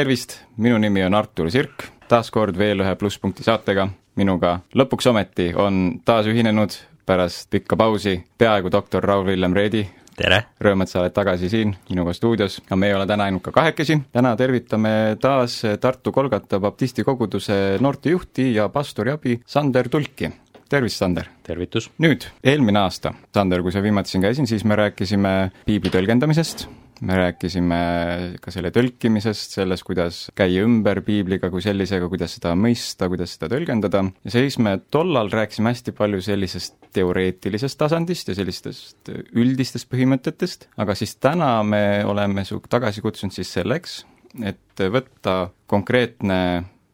tervist, minu nimi on Artur Sirk, taas kord veel ühe plusspunkti saatega. minuga lõpuks ometi on taas ühinenud pärast pikka pausi peaaegu doktor Raul-Villem Reedi. Tere! Rõõm, et sa oled tagasi siin minuga stuudios, aga me ei ole täna ainult ka kahekesi. täna tervitame taas Tartu Kolgata baptisti koguduse noortejuhti ja pastori abi Sander Tulki. tervist, Sander! tervitus! nüüd, eelmine aasta, Sander, kui sa viimati siin käisin, siis me rääkisime piibli tõlgendamisest, me rääkisime ka selle tõlkimisest, sellest, kuidas käia ümber piibliga kui sellisega, kuidas seda mõista, kuidas seda tõlgendada. Ja siis me tollal rääkisime hästi palju sellisest teoreetilisest tasandist ja sellistest üldistest põhimõtetest, aga siis täna me oleme su tagasi kutsunud siis selleks, et võtta konkreetne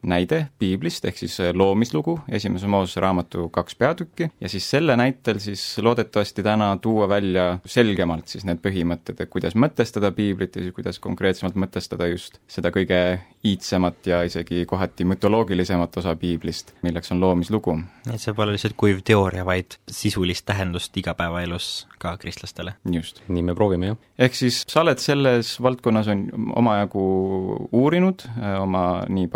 näide piiblist ehk siis loomislugu, esimese Moosese raamatu kaks peatükki ja siis selle näitel siis loodetavasti täna tuua välja selgemalt siis need põhimõtted, et kuidas mõtestada piiblit ja siis kuidas konkreetsemalt mõtestada just seda kõige iidsemat ja isegi kohati mütoloogilisemat osa piiblist, milleks on loomislugu. et see pole lihtsalt kuiv teooria, vaid sisulist tähendust igapäevaelus ka kristlastele. just. nii me proovime, jah. ehk siis sa oled selles valdkonnas on omajagu uurinud äh, oma nii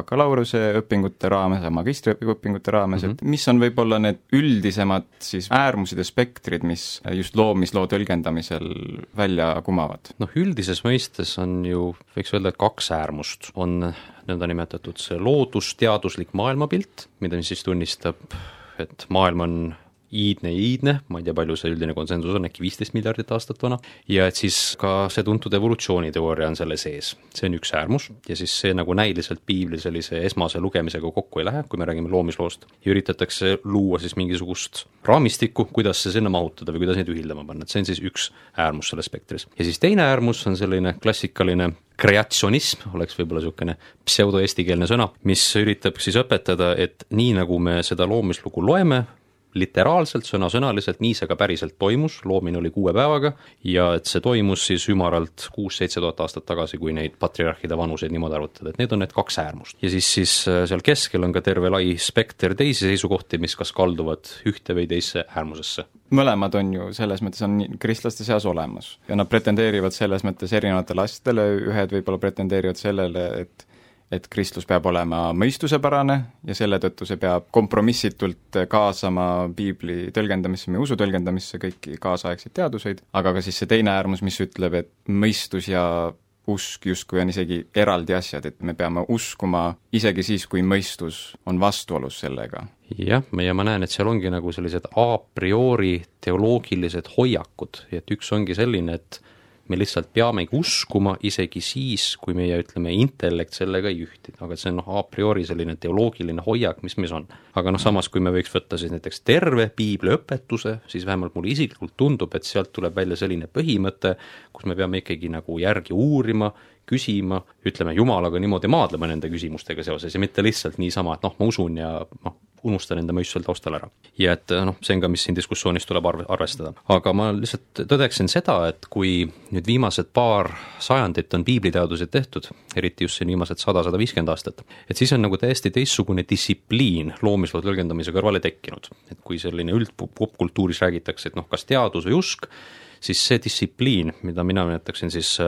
bakalaureuseõpingute raames ja magistriõpingute raames mm, -hmm. et mis on võib-olla need üldisemad siis äärmused ja spektrid, mis just loomisloo tõlgendamisel välja kumavad? noh, üldises mõistes on ju, võiks öelda, et kaks äärmust. on nõndanimetatud see loodusteaduslik maailmapilt, mida siis tunnistab, et maailm on iidne ja iidne, ma ei tea, palju see üldine konsensus on, äkki viisteist miljardit aastat vana, ja et siis ka see tuntud evolutsiooniteooria on selle sees. see on üks äärmus ja siis see nagu näiliselt piibli sellise esmase lugemisega kokku ei lähe, kui me räägime loomisloost, ja üritatakse luua siis mingisugust raamistikku, kuidas see sinna mahutada või kuidas neid ühildama panna, et see on siis üks äärmus selles spektris. ja siis teine äärmus on selline klassikaline kreatsionism, oleks võib-olla niisugune pseudo-eestikeelne sõna, mis üritab siis õpetada, et nii, nagu me seda loomislugu loeme, literaalselt, sõnasõnaliselt, nii see ka päriselt toimus, loomine oli kuue päevaga ja et see toimus siis ümaralt kuus-seitse tuhat aastat tagasi, kui neid patriarhide vanuseid niimoodi arvutada, et need on need kaks äärmust. ja siis, siis seal keskel on ka terve lai spekter teisi seisukohti, mis kas kalduvad ühte või teisse äärmusesse. mõlemad on ju selles mõttes on kristlaste seas olemas ja nad pretendeerivad selles mõttes erinevatele asjadele, ühed võib-olla pretendeerivad sellele, et et kristlus peab olema mõistusepärane ja selle tõttu see peab kompromissitult kaasama piibli tõlgendamisse, meie usu tõlgendamisse kõiki kaasaegseid teaduseid, aga ka siis see teine äärmus, mis ütleb, et mõistus ja usk justkui on isegi eraldi asjad, et me peame uskuma isegi siis, kui mõistus on vastuolus sellega. jah, ja ma näen, et seal ongi nagu sellised a priori teoloogilised hoiakud, et üks ongi selline, et me lihtsalt peamegi uskuma isegi siis, kui meie, ütleme, intellekt sellega ei ühti, aga see on noh, a priori selline teoloogiline hoiak, mis meis on. aga noh, samas kui me võiks võtta siis näiteks terve piibli õpetuse, siis vähemalt mulle isiklikult tundub, et sealt tuleb välja selline põhimõte, kus me peame ikkagi nagu järgi uurima, küsima, ütleme Jumalaga niimoodi maadlema nende küsimustega seoses ja mitte lihtsalt niisama, et noh, ma usun ja noh, unustan enda mõistusel taustal ära. ja et noh, see on ka, mis siin diskussioonis tuleb arve, arvestada. aga ma lihtsalt tõdeksin seda, et kui nüüd viimased paar sajandit on piibliteaduseid tehtud, eriti just siin viimased sada, sada viiskümmend aastat, et siis on nagu täiesti teistsugune distsipliin loomisloo tõlgendamise kõrvale tekkinud. et kui selline üldpopkultuuris räägitakse, et noh, kas teadus või usk, siis see distsipliin, mida mina nimetaksin siis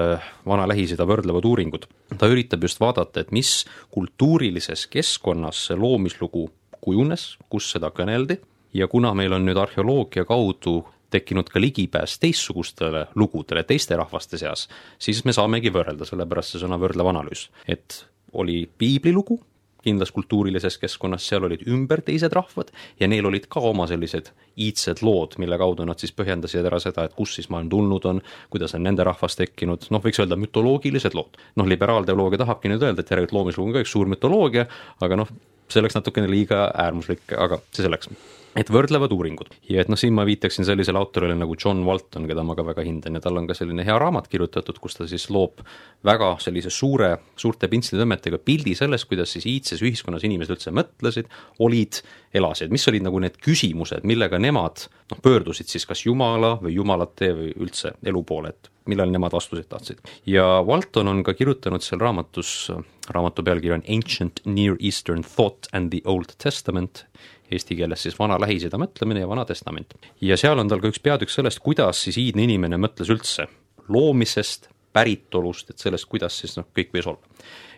vana Lähis-Ida võrdlevad uuringud, ta üritab just vaadata, et mis kultuurilises keskkonnas see loomislugu kujunes, kus seda kõneldi ja kuna meil on nüüd arheoloogia kaudu tekkinud ka ligipääs teistsugustele lugudele teiste rahvaste seas, siis me saamegi võrrelda, sellepärast see sõna võrdlev analüüs, et oli piiblilugu kindlas kultuurilises keskkonnas, seal olid ümber teised rahvad ja neil olid ka oma sellised iidsed lood, mille kaudu nad siis põhjendasid ära seda, et kust siis maailm tulnud on, kuidas on nende rahvas tekkinud, noh, võiks öelda mütoloogilised lood. noh, liberaalteoloogia tahabki nüüd öelda, et järelikult loomislugu on ka üks suur mütoloogia, aga noh, see oleks natukene liiga äärmuslik, aga see selleks. Et võrdlevad uuringud. Ja et noh, siin ma viitaksin sellisele autorile nagu John Walton, keda ma ka väga hindan ja tal on ka selline hea raamat kirjutatud, kus ta siis loob väga sellise suure, suurte pintslitõmmetega pildi sellest, kuidas siis iidses ühiskonnas inimesed üldse mõtlesid, olid, elasid, mis olid nagu need küsimused, millega nemad noh, pöördusid siis kas Jumala või Jumalate või üldse elu poole, et millal nemad vastuseid tahtsid. ja Walton on ka kirjutanud seal raamatus, raamatu pealkiri on Ancient Near Eastern Thought and the Old Testament, eesti keeles siis Vana Lähis-Ida mõtlemine ja Vana Testament. ja seal on tal ka üks peatükk sellest, kuidas siis iidne inimene mõtles üldse loomisest, päritolust, et sellest, kuidas siis noh, kõik võis olla.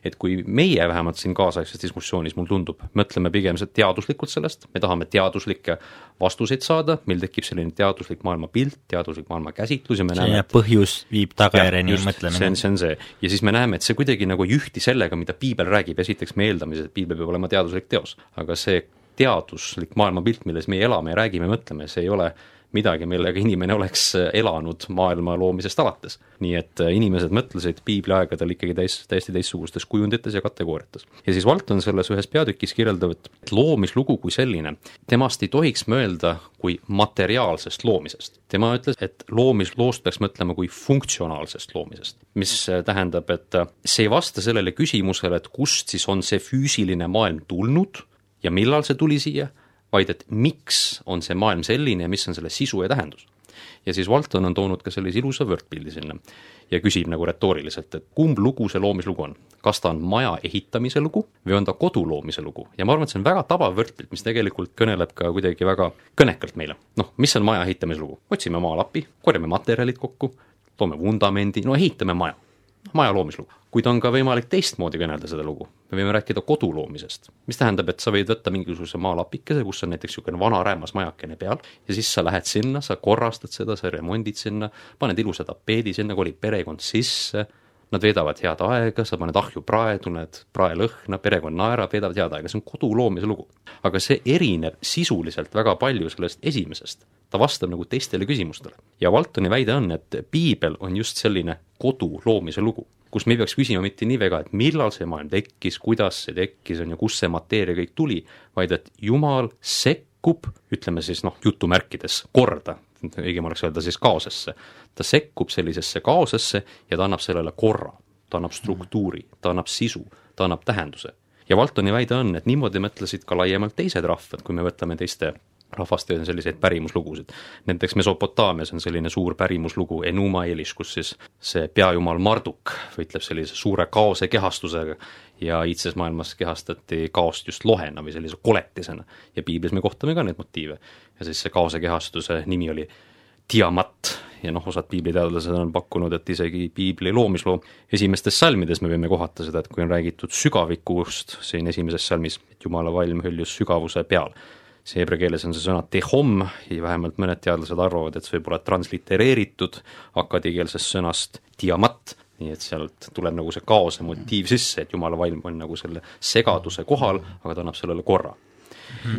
et kui meie vähemalt siin kaasaegses diskussioonis, mulle tundub, mõtleme pigem teaduslikult sellest, me tahame teaduslikke vastuseid saada, meil tekib selline teaduslik maailmapilt, teaduslik maailmakäsitlus ja me selline näeme, et põhjus viib tagajärjeni see on, mõtlemine. see on see ja siis me näeme, et see kuidagi nagu ei ühti sellega, mida piibel räägib, esiteks me eeldame, et piibel peab olema teaduslik teos, aga see teaduslik maailmapilt, milles meie elame ja räägime mõtleme, see ei ole midagi, millega inimene oleks elanud maailma loomisest alates. nii et äh, inimesed mõtlesid piibli aegadel ikkagi täis, täiesti teistsugustes kujundites ja kategooriates. ja siis Walton selles ühes peatükis kirjeldab, et loomislugu kui selline, temast ei tohiks mõelda kui materiaalsest loomisest. tema ütles, et loomisloost peaks mõtlema kui funktsionaalsest loomisest, mis äh, tähendab, et äh, see ei vasta sellele küsimusele, et kust siis on see füüsiline maailm tulnud ja millal see tuli siia, vaid et miks on see maailm selline ja mis on selle sisu ja tähendus. ja siis Walton on toonud ka sellise ilusa võrdpildi sinna ja küsib nagu retooriliselt, et kumb lugu see loomislugu on. kas ta on maja ehitamise lugu või on ta kodu loomise lugu ja ma arvan, et see on väga tabav võrdpilt, mis tegelikult kõneleb ka kuidagi väga kõnekalt meile. noh, mis on maja ehitamise lugu? otsime maalapi, korjame materjalid kokku, toome vundamendi, no ehitame maja maja loomislugu. kuid on ka võimalik teistmoodi kõnelda seda lugu. me võime rääkida kodu loomisest, mis tähendab, et sa võid võtta mingisuguse maalapikese, kus on näiteks niisugune vana räämas majakene peal ja siis sa lähed sinna, sa korrastad seda, sa remondid sinna, paned ilusa tapeedi sinna, kolib perekond sisse, nad veedavad head aega, sa paned ahju prae, tunned praelõhna, perekond naerab, veedavad head aega, see on kodu loomise lugu. aga see erineb sisuliselt väga palju sellest esimesest ta vastab nagu teistele küsimustele. ja Waltoni väide on, et piibel on just selline kodu loomise lugu, kus me ei peaks küsima mitte nii väga, et millal see maailm tekkis, kuidas see tekkis, on ju, kust see mateeria kõik tuli, vaid et Jumal sekkub, ütleme siis noh, jutumärkides korda, õigem oleks öelda siis kaosesse. ta sekkub sellisesse kaosesse ja ta annab sellele korra, ta annab struktuuri, ta annab sisu, ta annab tähenduse. ja Waltoni väide on, et niimoodi mõtlesid ka laiemalt teised rahvad, kui me võtame teiste rahvaste on selliseid pärimuslugusid. näiteks Mesopotaamias on selline suur pärimuslugu Enuma Elish, kus siis see peajumal Marduk võitleb sellise suure kaose kehastusega ja iidses maailmas kehastati kaost just lohena või sellise koletisena. ja piiblis me kohtame ka neid motiive. ja siis see kaose kehastuse nimi oli Tiamat ja noh, osad piibliteadlased on pakkunud, et isegi piibli loomisloo esimestes salmides me võime kohata seda, et kui on räägitud sügavikust siin esimeses salmis, et jumala vaim hõljus sügavuse peal see heebrea keeles on see sõna tehom ja vähemalt mõned teadlased arvavad, et see võib olla translitereeritud akadikeelsest sõnast diamat, nii et sealt tuleb nagu see kaose motiiv sisse, et jumala vaim on nagu selle segaduse kohal, aga ta annab sellele korra.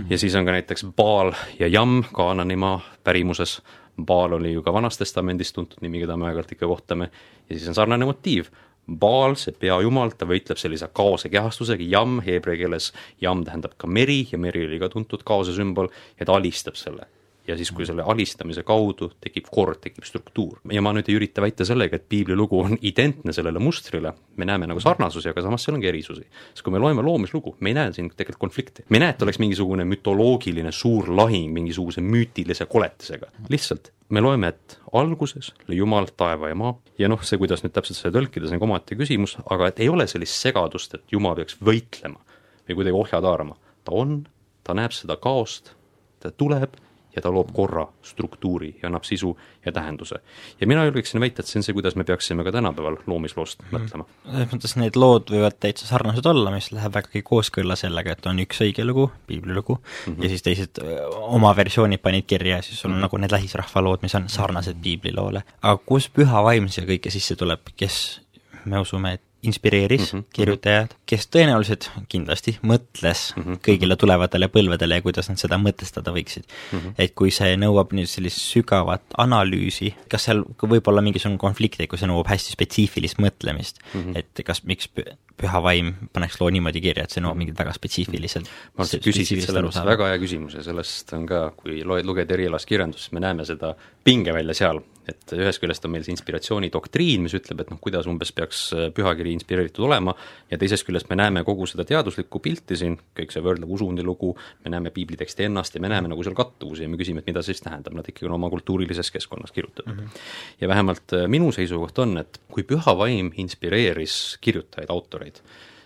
ja siis on ka näiteks Baal ja Jam Kaananimaa pärimuses, Baal oli ju ka Vanas Testamendis tuntud nimi, keda me aeg-ajalt ikka kohtame, ja siis on sarnane motiiv, Baal, see peajumal, ta võitleb sellise kaose kehastusega, jam heebrea keeles, jam tähendab ka meri ja meri oli ka tuntud kaose sümbol ja ta alistab selle. Ja siis, kui selle alistamise kaudu tekib kord, tekib struktuur. ja ma nüüd ei ürita väita sellega, et piibli lugu on identne sellele mustrile, me näeme nagu sarnasusi, aga samas seal on ka erisusi. sest kui me loeme loomislugu, me ei näe siin tegelikult konflikti. me ei näe, et oleks mingisugune mütoloogiline suur lahing mingisuguse müütilise koletisega, lihtsalt me loeme, et alguses lõi Jumal taeva ja maa ja noh, see, kuidas nüüd täpselt seda tõlkida, see on ka omaette küsimus, aga et ei ole sellist segadust, et Jumal peaks võitlema või kuidagi ohjad haarama. ta on, ta näeb seda kaost, ta tuleb ja ta loob korra, struktuuri ja annab sisu ja tähenduse. ja mina julgeksin väita, et see on see, kuidas me peaksime ka tänapäeval loomisloost -hmm. mõtlema. selles mõttes need lood võivad täitsa sarnased olla, mis läheb vägagi kooskõlla sellega, et on üks õige lugu, piiblilugu mm, -hmm. ja siis teised oma versioonid panid kirja ja siis on mm -hmm. nagu need lähisrahvalood, mis on sarnased piibliloole. aga kus püha vaim siia kõike sisse tuleb, kes me usume, et inspireeris mm -hmm. kirjutajad, kes tõenäoliselt kindlasti mõtles mm -hmm. kõigile tulevatele põlvedele ja kuidas nad seda mõtestada võiksid mm. -hmm. et kui see nõuab nüüd sellist sügavat analüüsi, kas seal võib olla mingisugune konflikt, et kui see nõuab hästi spetsiifilist mõtlemist mm, -hmm. et kas, miks püha vaim paneks loo niimoodi kirja, et see nõuab mingit väga spetsiifiliselt ma arvan, et sa küsisid selle väga hea küsimuse, sellest on ka, kui loed, lugeda erialast kirjandust, me näeme seda pingevälja seal, et ühest küljest on meil see inspiratsioonidoktriin, mis ütleb, et noh, kuidas umbes peaks äh, pühakiri inspireeritud olema, ja teisest küljest me näeme kogu seda teaduslikku pilti siin, kõik see võrdlev usundi lugu, me näeme piibliteksti ennast ja me näeme nagu seal kattuvusi ja me küsime, et mida see siis tähendab, nad ikkagi on oma kultuurilises keskkonnas kirjutatud mm. -hmm. ja vähemalt äh, minu seisukoht on, et kui püha vaim inspireeris kirjutajaid, autoreid,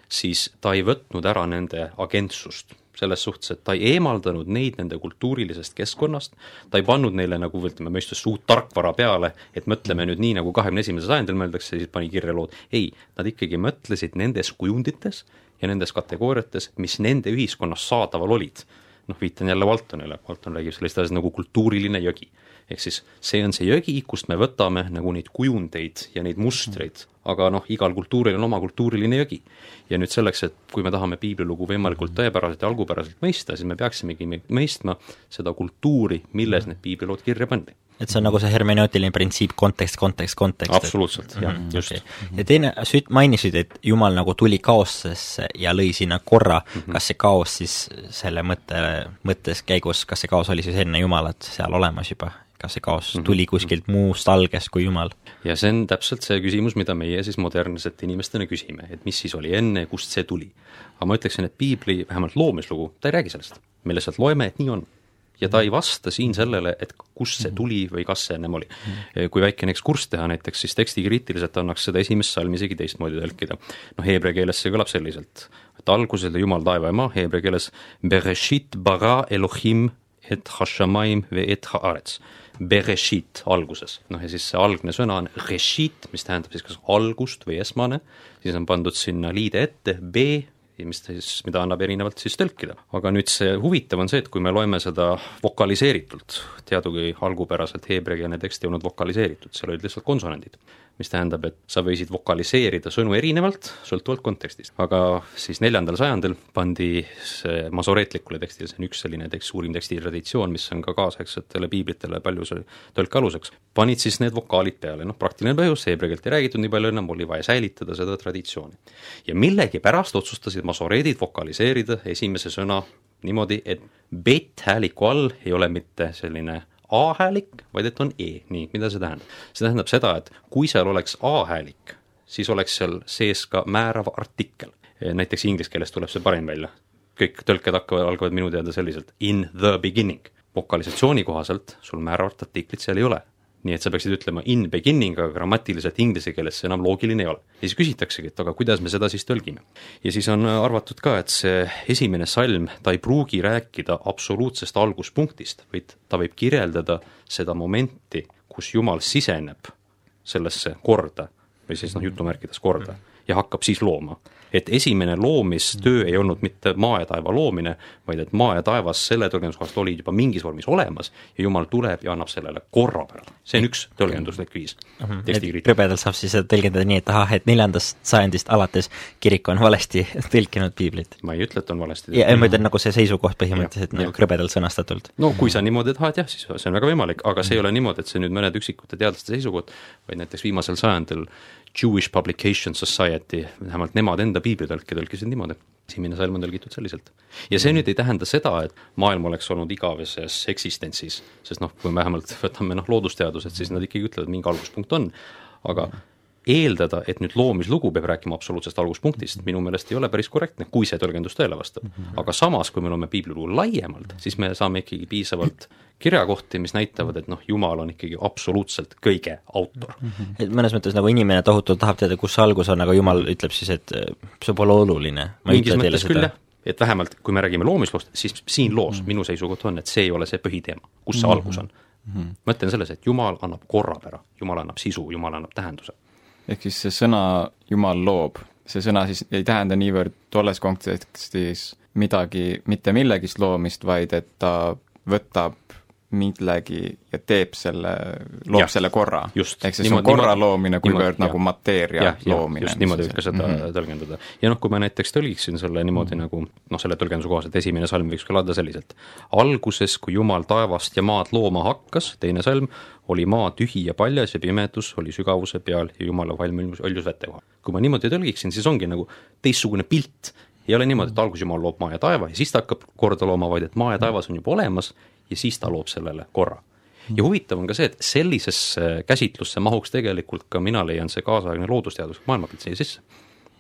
siis ta ei võtnud ära nende agentsust selles suhtes, et ta ei eemaldanud neid nende kultuurilisest keskkonnast, ta ei pannud neile nagu ütleme, mõistes uut tarkvara peale, et mõtleme nüüd nii, nagu kahekümne esimesel sajandil mõeldakse, siis pani kirja lood, ei, nad ikkagi mõtlesid nendes kujundites ja nendes kategooriates, mis nende ühiskonnas saadaval olid. noh, viitan jälle Waltonile, Walton räägib sellist asjast nagu kultuuriline jõgi ehk siis see on see jõgi, kust me võtame nagu neid kujundeid ja neid mustreid, aga noh, igal kultuuril on oma kultuuriline jõgi. ja nüüd selleks, et kui me tahame piiblilugu võimalikult tõepäraselt ja algupäraselt mõista, siis me peaksimegi mõistma seda kultuuri, milles need piiblilood kirja pandi et see on nagu see hermeneutiline printsiip, kontekst, kontekst, kontekst. absoluutselt, jah, mm, just okay.. ja teine, sa mainisid, et Jumal nagu tuli kaosesse ja lõi sinna korra mm, -hmm. kas see kaos siis selle mõtte, mõttes käigus, kas see kaos oli siis enne Jumalat seal olemas juba? kas see kaos mhm. tuli kuskilt muust algest kui Jumal? ja see on täpselt see küsimus, mida meie siis modernsete inimestena küsime, et mis siis oli enne kust see tuli. aga ma ütleksin, et piibli, vähemalt loomislugu, ta ei räägi sellest. me lihtsalt loeme, et nii on. Ja ta ei vasta siin sellele, et kust see tuli või kas see ennem oli. kui väikene ekskurss teha näiteks, siis tekstikriitiliselt annaks seda esimest salmi isegi teistmoodi tõlkida. noh, heebrea keeles see kõlab selliselt, et alguses oli Jumal taeva ja maa, heebrea keeles Bereshit bara Elohim et hashamayim ve et haaretz Bereshit alguses, noh ja siis see algne sõna on reshit, mis tähendab siis kas algust või esmane, siis on pandud sinna liide ette B, mis siis, mida annab erinevalt siis tõlkida. aga nüüd see huvitav on see, et kui me loeme seda vokaliseeritult, teadugi algupäraselt heebreakeelne tekst ei olnud vokaliseeritud, seal olid lihtsalt konsonandid mis tähendab, et sa võisid vokaliseerida sõnu erinevalt, sõltuvalt kontekstist. aga siis neljandal sajandil pandi see masoreetlikule tekstile, see on üks selline tekst, suurim tekstitraditsioon, mis on ka kaasaegsetele piiblitele palju see tõlke aluseks, panid siis need vokaalid peale, noh praktiline põhjus, heebrea keelt ei räägitud nii palju enam, oli vaja säilitada seda traditsiooni. ja millegipärast otsustasid masoreedid vokaliseerida esimese sõna niimoodi, et bet-hääliku all ei ole mitte selline A-häälik, vaid et on E, nii, mida see tähendab? see tähendab seda, et kui seal oleks A-häälik, siis oleks seal sees ka määrav artikkel. näiteks inglise keeles tuleb see parim välja. kõik tõlked hakkavad, algavad minu teada selliselt in the beginning. vokalisatsiooni kohaselt sul määravat artiklit seal ei ole nii et sa peaksid ütlema in beginning, aga grammatiliselt inglise keeles see enam loogiline ei ole. ja siis küsitaksegi, et aga kuidas me seda siis tõlgime. ja siis on arvatud ka, et see esimene salm, ta ei pruugi rääkida absoluutsest alguspunktist, vaid ta võib kirjeldada seda momenti, kus Jumal siseneb sellesse korda või siis noh, jutumärkides korda ja hakkab siis looma et esimene loomistöö ei olnud mitte maa ja taeva loomine, vaid et maa ja taevas selle tõlgenduskohast olid juba mingis vormis olemas ja Jumal tuleb ja annab sellele korrapära. see on üks tõlgenduslik viis uh -huh. tekstikriitikast. krõbedalt saab siis tõlgendada nii, et ahah, et neljandast sajandist alates kirik on valesti tõlkinud piiblit. ma ei ütle, et on valesti. ja ma ütlen nagu see seisukoht põhimõtteliselt nagu krõbedalt sõnastatult. no kui sa niimoodi tahad jah, siis see on väga võimalik, aga see ei ole niimoodi, et see nüüd mõned üksikute teadlaste seisukoht, vaid näiteks viimasel sajandil Jewish Publication Society, vähemalt nemad enda piiblitõlke tõlkisid niimoodi. esimene salm on tõlgitud selliselt. ja see nüüd ei tähenda seda, et maailm oleks olnud igaveses eksistentsis, sest noh, kui me vähemalt võtame noh, loodusteadused, siis nad ikkagi ütlevad, mingi alguspunkt on, aga eeldada, et nüüd loomislugu peab rääkima absoluutsest alguspunktist, minu meelest ei ole päris korrektne, kui see tõlgendus tõele vastab. aga samas, kui me loeme piiblilugu laiemalt, siis me saame ikkagi piisavalt kirjakohti, mis näitavad, et noh, Jumal on ikkagi absoluutselt kõige autor. et mõnes mõttes nagu inimene tohutult tahab teada, kus see algus on, aga Jumal ütleb siis, et äh, see pole oluline. mingis mõttes küll jah, et vähemalt kui me räägime loomisloost, siis siin loos mm -hmm. minu seisukoht on, et see ei ole see põhiteema, kus see mm -hmm. algus on mm. -hmm. mõte on selles, et Jumal annab korrapära, Jumal annab sisu, Jumal annab tähenduse ehk siis see sõna Jumal loob, see sõna siis ei tähenda niivõrd tolles kontekstis midagi, mitte millegist loomist, vaid et ta võtab millegi ja teeb selle, loob ja, selle korra. ehk siis niimoodi, on korra niimoodi, loomine, kuivõrd nagu mateeria ja, loomine. just niimoodi võib ka seda mm -hmm. tõlgendada. ja noh, kui ma näiteks tõlgiksin selle niimoodi mm -hmm. nagu noh, selle tõlgenduse kohaselt esimene salm võiks kõlada selliselt. alguses, kui Jumal taevast ja maad looma hakkas, teine salm, oli maa tühi ja paljas ja pimedus oli sügavuse peal ja Jumala vaim ilmus õljus vete kohal. kui ma niimoodi tõlgiksin, siis ongi nagu teistsugune pilt, ei ole niimoodi, et alguses Jumal loob maa ja taeva ja siis ta hakkab korda looma, vaid et maa ja taevas on juba olemas ja siis ta loob sellele korra. ja huvitav on ka see, et sellisesse käsitlusse mahuks tegelikult ka mina leian see kaasaegne loodusteaduslik maailmapilt siia sisse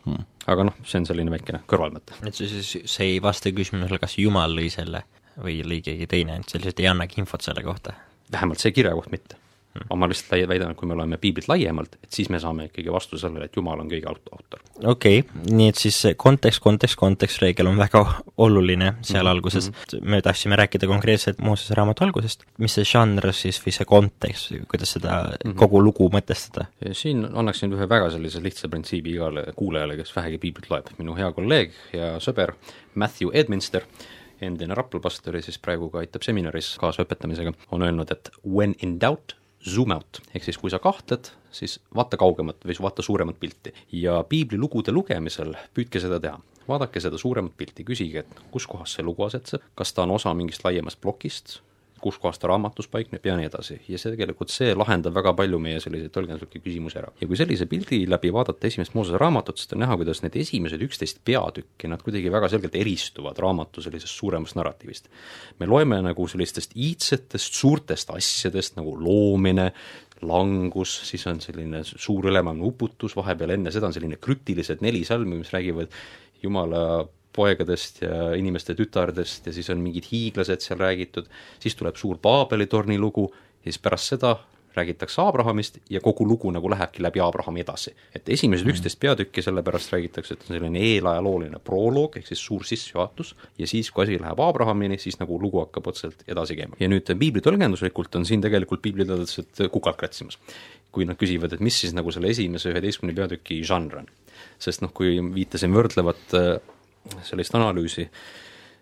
hmm.. aga noh, see on selline väikene kõrvalmõte. et see siis, see ei vasta küsimusele, kas Jumal lõi selle või lõi keegi teine, et see lihtsalt ei annagi infot selle kohta? Vähemalt see kirja koht mitte aga ma lihtsalt väidan, et kui me loeme piiblit laiemalt, et siis me saame ikkagi vastuse sellele, et Jumal on kõige autor. okei okay,, nii et siis kontekst, kontekst, kontekstreegel on väga oluline seal mm -hmm. alguses, me tahtsime rääkida konkreetselt Moosese raamatu algusest, mis see žanr siis või see kontekst, kuidas seda mm -hmm. kogu lugu mõtestada? siin annaksin ühe väga sellise lihtsa printsiibi igale kuulajale, kes vähegi piiblit loeb, minu hea kolleeg ja sõber Matthew Edminster, endine Rapla pastor ja siis praegu ka aitab seminaris kaasõpetamisega, on öelnud, et when in doubt, zoom out, ehk siis kui sa kahtled, siis vaata kaugemat või vaata suuremat pilti. ja piiblilugude lugemisel püüdke seda teha. vaadake seda suuremat pilti, küsige, et kus kohas see lugu asetseb, kas ta on osa mingist laiemast plokist, kus kohas ta raamatus paikneb ja nii edasi. ja see tegelikult, see lahendab väga palju meie selliseid tõlgenduslikke küsimusi ära. ja kui sellise pildi läbi vaadata esimest Moosese raamatut, siis on näha, kuidas need esimesed üksteist peatükki, nad kuidagi väga selgelt eristuvad raamatu sellisest suuremast narratiivist. me loeme nagu sellistest iidsetest suurtest asjadest nagu loomine, langus, siis on selline suur ülemaailmne uputus, vahepeal enne seda on selline krüptilised neli salmi, mis räägivad jumala poegadest ja inimeste tütardest ja siis on mingid hiiglased seal räägitud, siis tuleb suur Paabeli torni lugu ja siis pärast seda räägitakse Abrahamist ja kogu lugu nagu lähebki läbi Abrahami edasi. et esimesed mm. üksteist peatükki sellepärast räägitakse, et on selline eelajalooline proloog, ehk siis suur sissejuhatus, ja siis, kui asi läheb Abrahamini, siis nagu lugu hakkab otseselt edasi käima. ja nüüd piibli tõlgenduslikult on siin tegelikult piibliteadlased kukalt kratsimas. kui nad küsivad, et mis siis nagu selle esimese üheteistkümne peatüki žanr on. sest noh, kui viitasin võrdlevat sellist analüüsi,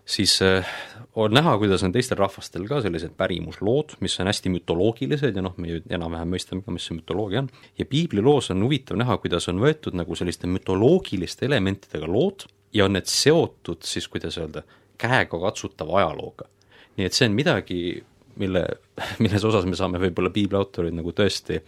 siis äh, on näha, kuidas on teistel rahvastel ka sellised pärimuslood, mis on hästi mütoloogilised ja noh, me ju enam-vähem mõistame ka, mis see mütoloogia on, ja piibliloos on huvitav näha, kuidas on võetud nagu selliste mütoloogiliste elementidega lood ja on need seotud siis, kuidas öelda, käegakatsutava ajalooga. nii et see on midagi, mille, milles osas me saame võib-olla piibli autorid nagu tõesti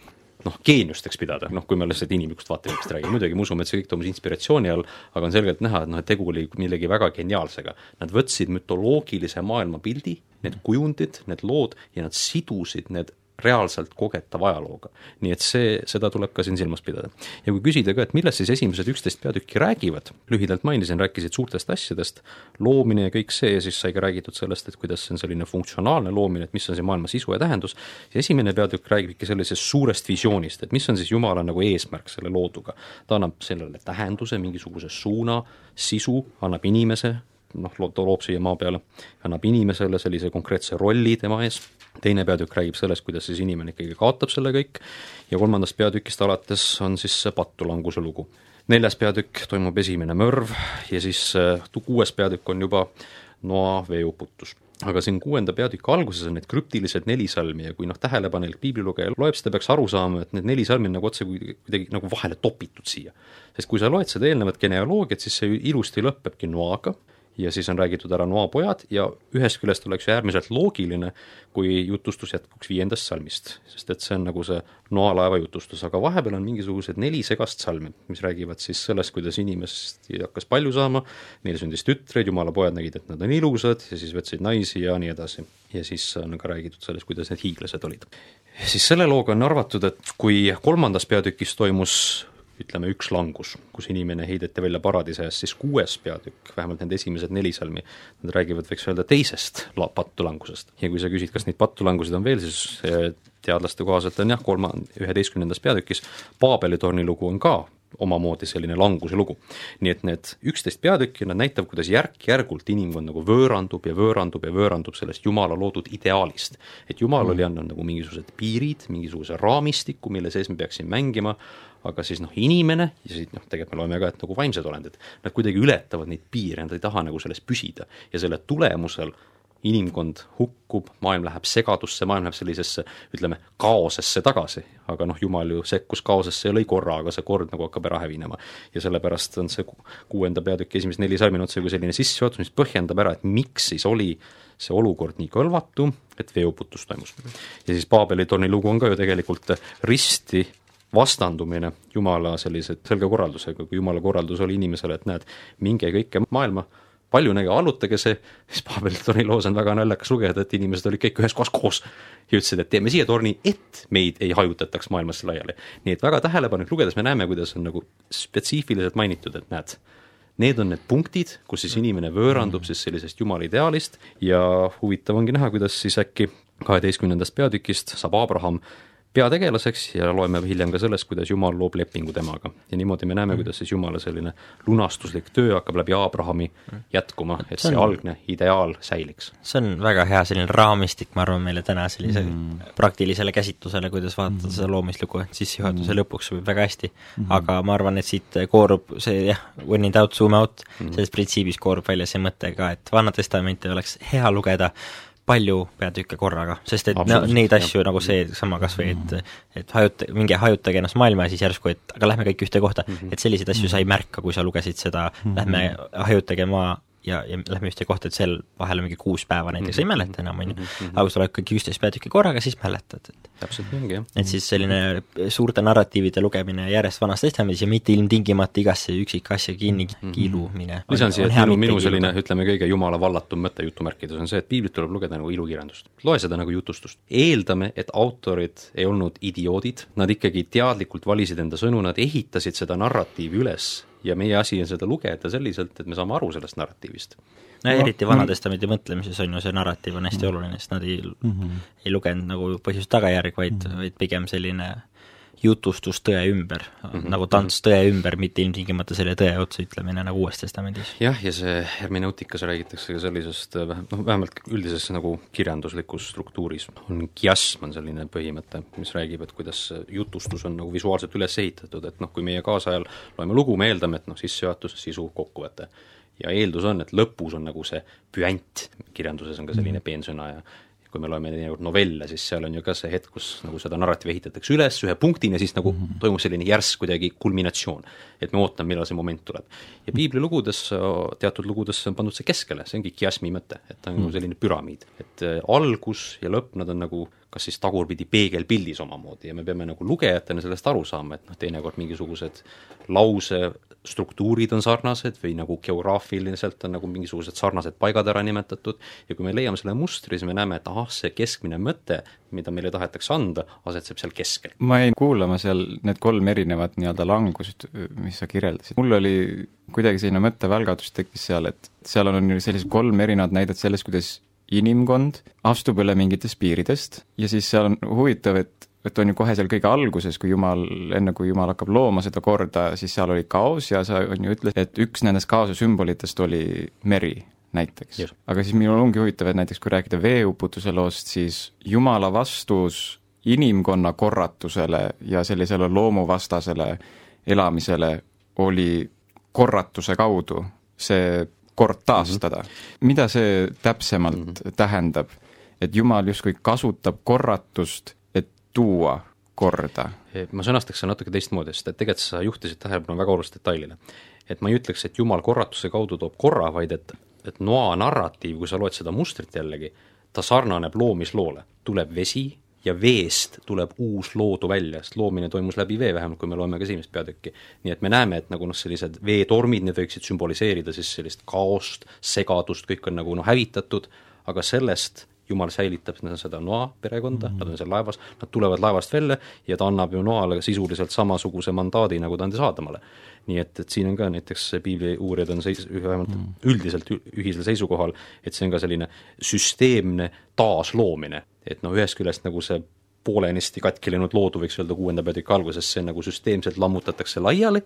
noh, geeniusteks pidada, noh, kui me lihtsalt inimlikust vaatevinklist räägime, muidugi me usume, et see kõik toimus inspiratsiooni all, aga on selgelt näha, et noh, et tegu oli millegi väga geniaalsega. Nad võtsid mütoloogilise maailmapildi, need kujundid, need lood ja nad sidusid need reaalselt kogetava ajalooga. nii et see, seda tuleb ka siin silmas pidada. ja kui küsida ka, et millest siis esimesed üksteist peatükki räägivad, lühidalt mainisin, rääkisid suurtest asjadest, loomine ja kõik see, siis sai ka räägitud sellest, et kuidas see on selline funktsionaalne loomine, et mis on see maailma sisu ja tähendus, ja esimene peatükk räägib ikka sellisest suurest visioonist, et mis on siis Jumala nagu eesmärk selle looduga. ta annab sellele tähenduse, mingisuguse suuna, sisu, annab inimese, noh, loob siia maa peale, annab inimesele sellise konkreetse rolli tema ees, teine peatükk räägib sellest, kuidas siis inimene ikkagi kaotab selle kõik ja kolmandast peatükist alates on siis see pattulanguse lugu. neljas peatükk toimub esimene mörv ja siis äh, kuues peatükk on juba noa veeuputus aga siin kuuenda peatüki alguses on need krüptilised neli salmi ja kui noh, tähelepanelik piiblilugeja loeb seda, peaks aru saama, et need neli salmi on nagu otse kuidagi nagu vahele topitud siia. sest kui sa loed seda eelnevat genealoogiat, siis see ilusti lõpebki noaga ja siis on räägitud ära noapojad ja ühest küljest oleks ju äärmiselt loogiline, kui jutustus jätkuks viiendast salmist, sest et see on nagu see noalaeva jutustus, aga vahepeal on mingisugused neli segast salmi, mis räägivad siis sellest, kuidas inimest hakkas palju saama, neil sündis tütreid, jumala pojad nägid, et nad on ilusad ja siis võtsid naisi ja nii edasi. ja siis on ka räägitud sellest, kuidas need hiiglased olid. siis selle looga on arvatud, et kui kolmandas peatükis toimus ütleme, üks langus, kus inimene heideti välja paradiisi eest, siis kuues peatükk, vähemalt need esimesed neli salmi, nad räägivad, võiks öelda, teisest la-, pattulangusest. ja kui sa küsid, kas neid pattulangusid on veel, siis eh, teadlaste kohaselt on jah, kolma, üheteistkümnendas peatükis Paabeli torni lugu on ka omamoodi selline languse lugu. nii et need üksteist peatükki, nad näitavad, kuidas järk-järgult inimkond nagu võõrandub ja võõrandub ja võõrandub sellest Jumala loodud ideaalist. et Jumal mm. oli andnud nagu mingisugused piirid, mingisuguse raamistiku, mille sees me peaksime mängima, aga siis noh, inimene ja siis noh, tegelikult me loeme ka, et nagu vaimsed olendid, nad kuidagi ületavad neid piire, nad ei taha nagu selles püsida ja selle tulemusel inimkond hukkub, maailm läheb segadusse, maailm läheb sellisesse ütleme, kaosesse tagasi, aga noh, Jumal ju sekkus kaosesse ja lõi korra, aga see kord nagu hakkab ära hävinema. ja sellepärast on see kuuenda peatüki esimesed neli salmi on otsekui selline sissejuhatus, mis põhjendab ära, et miks siis oli see olukord nii kõlvatu, et veeuputus toimus. ja siis Paabeli torni lugu on ka ju tegelikult risti vastandumine Jumala sellise selge korraldusega, kui Jumala korraldus oli inimesele, et näed, minge kõike maailma, palju näge, allutage see, siis Babeltoni loos on väga naljakas lugeda, et inimesed olid kõik ühes kohas koos. Ja ütlesid, et teeme siia torni, et meid ei hajutataks maailmasse laiali. nii et väga tähelepanelik lugedes me näeme, kuidas on nagu spetsiifiliselt mainitud, et näed, need on need punktid, kus siis inimene võõrandub siis sellisest jumala ideaalist. Ja huvitav ongi näha, kuidas siis äkki kaheteistkümnendast peatükist saab Abraham peategelaseks ja loeme hiljem ka sellest, kuidas Jumal loob lepingu temaga. ja niimoodi me näeme, kuidas siis Jumala selline lunastuslik töö hakkab läbi Abrahami jätkuma, et see, see algne ideaal säiliks. see on väga hea selline raamistik, ma arvan, meile täna sellise mm. praktilisele käsitlusele, kuidas vaadata mm. seda loomislugu, et sissejuhatuse mm. lõpuks sobib väga hästi mm. -hmm. aga ma arvan, et siit koorub see jah, when in doubt, zoom out mm., sellest printsiibist koorub välja see mõte ka, et Vana Testamenti oleks hea lugeda palju peatükke korraga, sest et no, neid asju jah. nagu see sama kas või et et hajuta, minge hajutage ennast maailma ja siis järsku, et aga lähme kõik ühte kohta mm, -hmm. et selliseid asju sa ei märka, kui sa lugesid seda mm, -hmm. lähme hajutage maa ja, ja lähme ühte kohta, et seal vahel on mingi kuus päeva näiteks mm, -hmm. ei mäleta enam, on ju. Mhm. aga kui sa loed kõik üksteist peatükki korraga, siis mäletad, et täpselt nii ongi, jah. et siis selline suurte narratiivide lugemine järjest Vanas Testamendis ja mitte ilmtingimata igasse üksikasja kinni Mhm. kiilumine. lisan siia, et minu, minu selline, ütleme, kõige jumala vallatum mõte jutumärkides on see, et piiblit tuleb lugeda nagu ilukirjandust. loe seda nagu jutustust. eeldame, et autorid ei olnud idioodid, nad ikkagi teadlikult valisid enda sõnu, nad ehitasid seda narratiivi üles ja meie asi on seda lugeda selliselt, et me saame aru sellest narratiivist. no eriti Vana-testamendi mõtlemises on ju see narratiiv on hästi oluline, sest nad ei mm, -hmm. ei lugenud nagu põhjus-tagajärg, vaid mm, -hmm. vaid pigem selline jutustus tõe ümber mm, -hmm. nagu tants tõe ümber, mitte ilmtingimata selle tõe otsa ütlemine nagu Uues Testamendis. jah, ja see hermeneutikas räägitakse ka sellisest noh vähemalt üldises nagu kirjanduslikus struktuuris on kiasm, on selline põhimõte, mis räägib, et kuidas jutustus on nagu visuaalselt üles ehitatud, et noh, kui meie kaasajal loeme lugu, me eeldame, et noh, sissejuhatus, sisu, kokkuvõte. ja eeldus on, et lõpus on nagu see püant, kirjanduses on ka selline peensõna ja kui me loeme teinekord novelle, siis seal on ju ka see hetk, kus nagu seda narratiivi ehitatakse üles ühe punktina, siis nagu mm -hmm. toimub selline järsk kuidagi kulminatsioon. et me ootame, millal see moment tuleb. ja piiblilugudes, teatud lugudes on pandud see keskele, see ongi kiasmi mõte, et ta on mm -hmm. nagu selline püramiid. et äh, algus ja lõpp, nad on nagu kas siis tagurpidi peegelpildis omamoodi ja me peame nagu lugejatena sellest aru saama, et noh, teinekord mingisugused lause struktuurid on sarnased või nagu geograafiliselt on nagu mingisugused sarnased paigad ära nimetatud ja kui me leiame selle mustri, siis me näeme, et ahah, see keskmine mõte, mida meile tahetakse anda, asetseb seal keskel. ma jäin kuulama seal need kolm erinevat nii-öelda langust, mis sa kirjeldasid, mul oli kuidagi selline mõttevälgatus tekkis seal, et seal on sellised kolm erinevat näidet sellest, kuidas inimkond astub üle mingitest piiridest ja siis seal on huvitav, et et on ju kohe seal kõige alguses, kui Jumal, enne kui Jumal hakkab looma seda korda, siis seal oli kaos ja sa on ju ütlesid, et üks nendest kaose sümbolitest oli meri näiteks. aga siis minul ongi huvitav, et näiteks kui rääkida veeuputuse loost, siis Jumala vastus inimkonna korratusele ja sellisele loomuvastasele elamisele oli korratuse kaudu see kord taastada mm. -hmm. mida see täpsemalt mm -hmm. tähendab? et Jumal justkui kasutab korratust tuua korda? ma sõnastaks selle natuke teistmoodi, sest et tegelikult sa juhtisid tähelepanu väga olulist detailile. et ma ei ütleks, et Jumal korratuse kaudu toob korra, vaid et, et noa narratiiv, kui sa loed seda mustrit jällegi, ta sarnaneb loomisloole, tuleb vesi ja veest tuleb uus loodu välja, sest loomine toimus läbi vee, vähemalt kui me loeme ka esimest peatükki. nii et me näeme, et nagu noh, sellised veetormid, need võiksid sümboliseerida siis sellist kaost, segadust, kõik on nagu noh, hävitatud, aga sellest jumal säilitab seda Noa perekonda mm, -hmm. nad on seal laevas, nad tulevad laevast välja ja ta annab ju Noale sisuliselt samasuguse mandaadi, nagu ta andis Aadamale. nii et, et siin on ka näiteks piibli uurijad on seis-, vähemalt mm -hmm. üldiselt ühisel seisukohal, et see on ka selline süsteemne taasloomine, et noh, ühest küljest nagu see poolenisti katki läinud loodu, võiks öelda kuuenda peatüki alguses, see nagu süsteemselt lammutatakse laiali,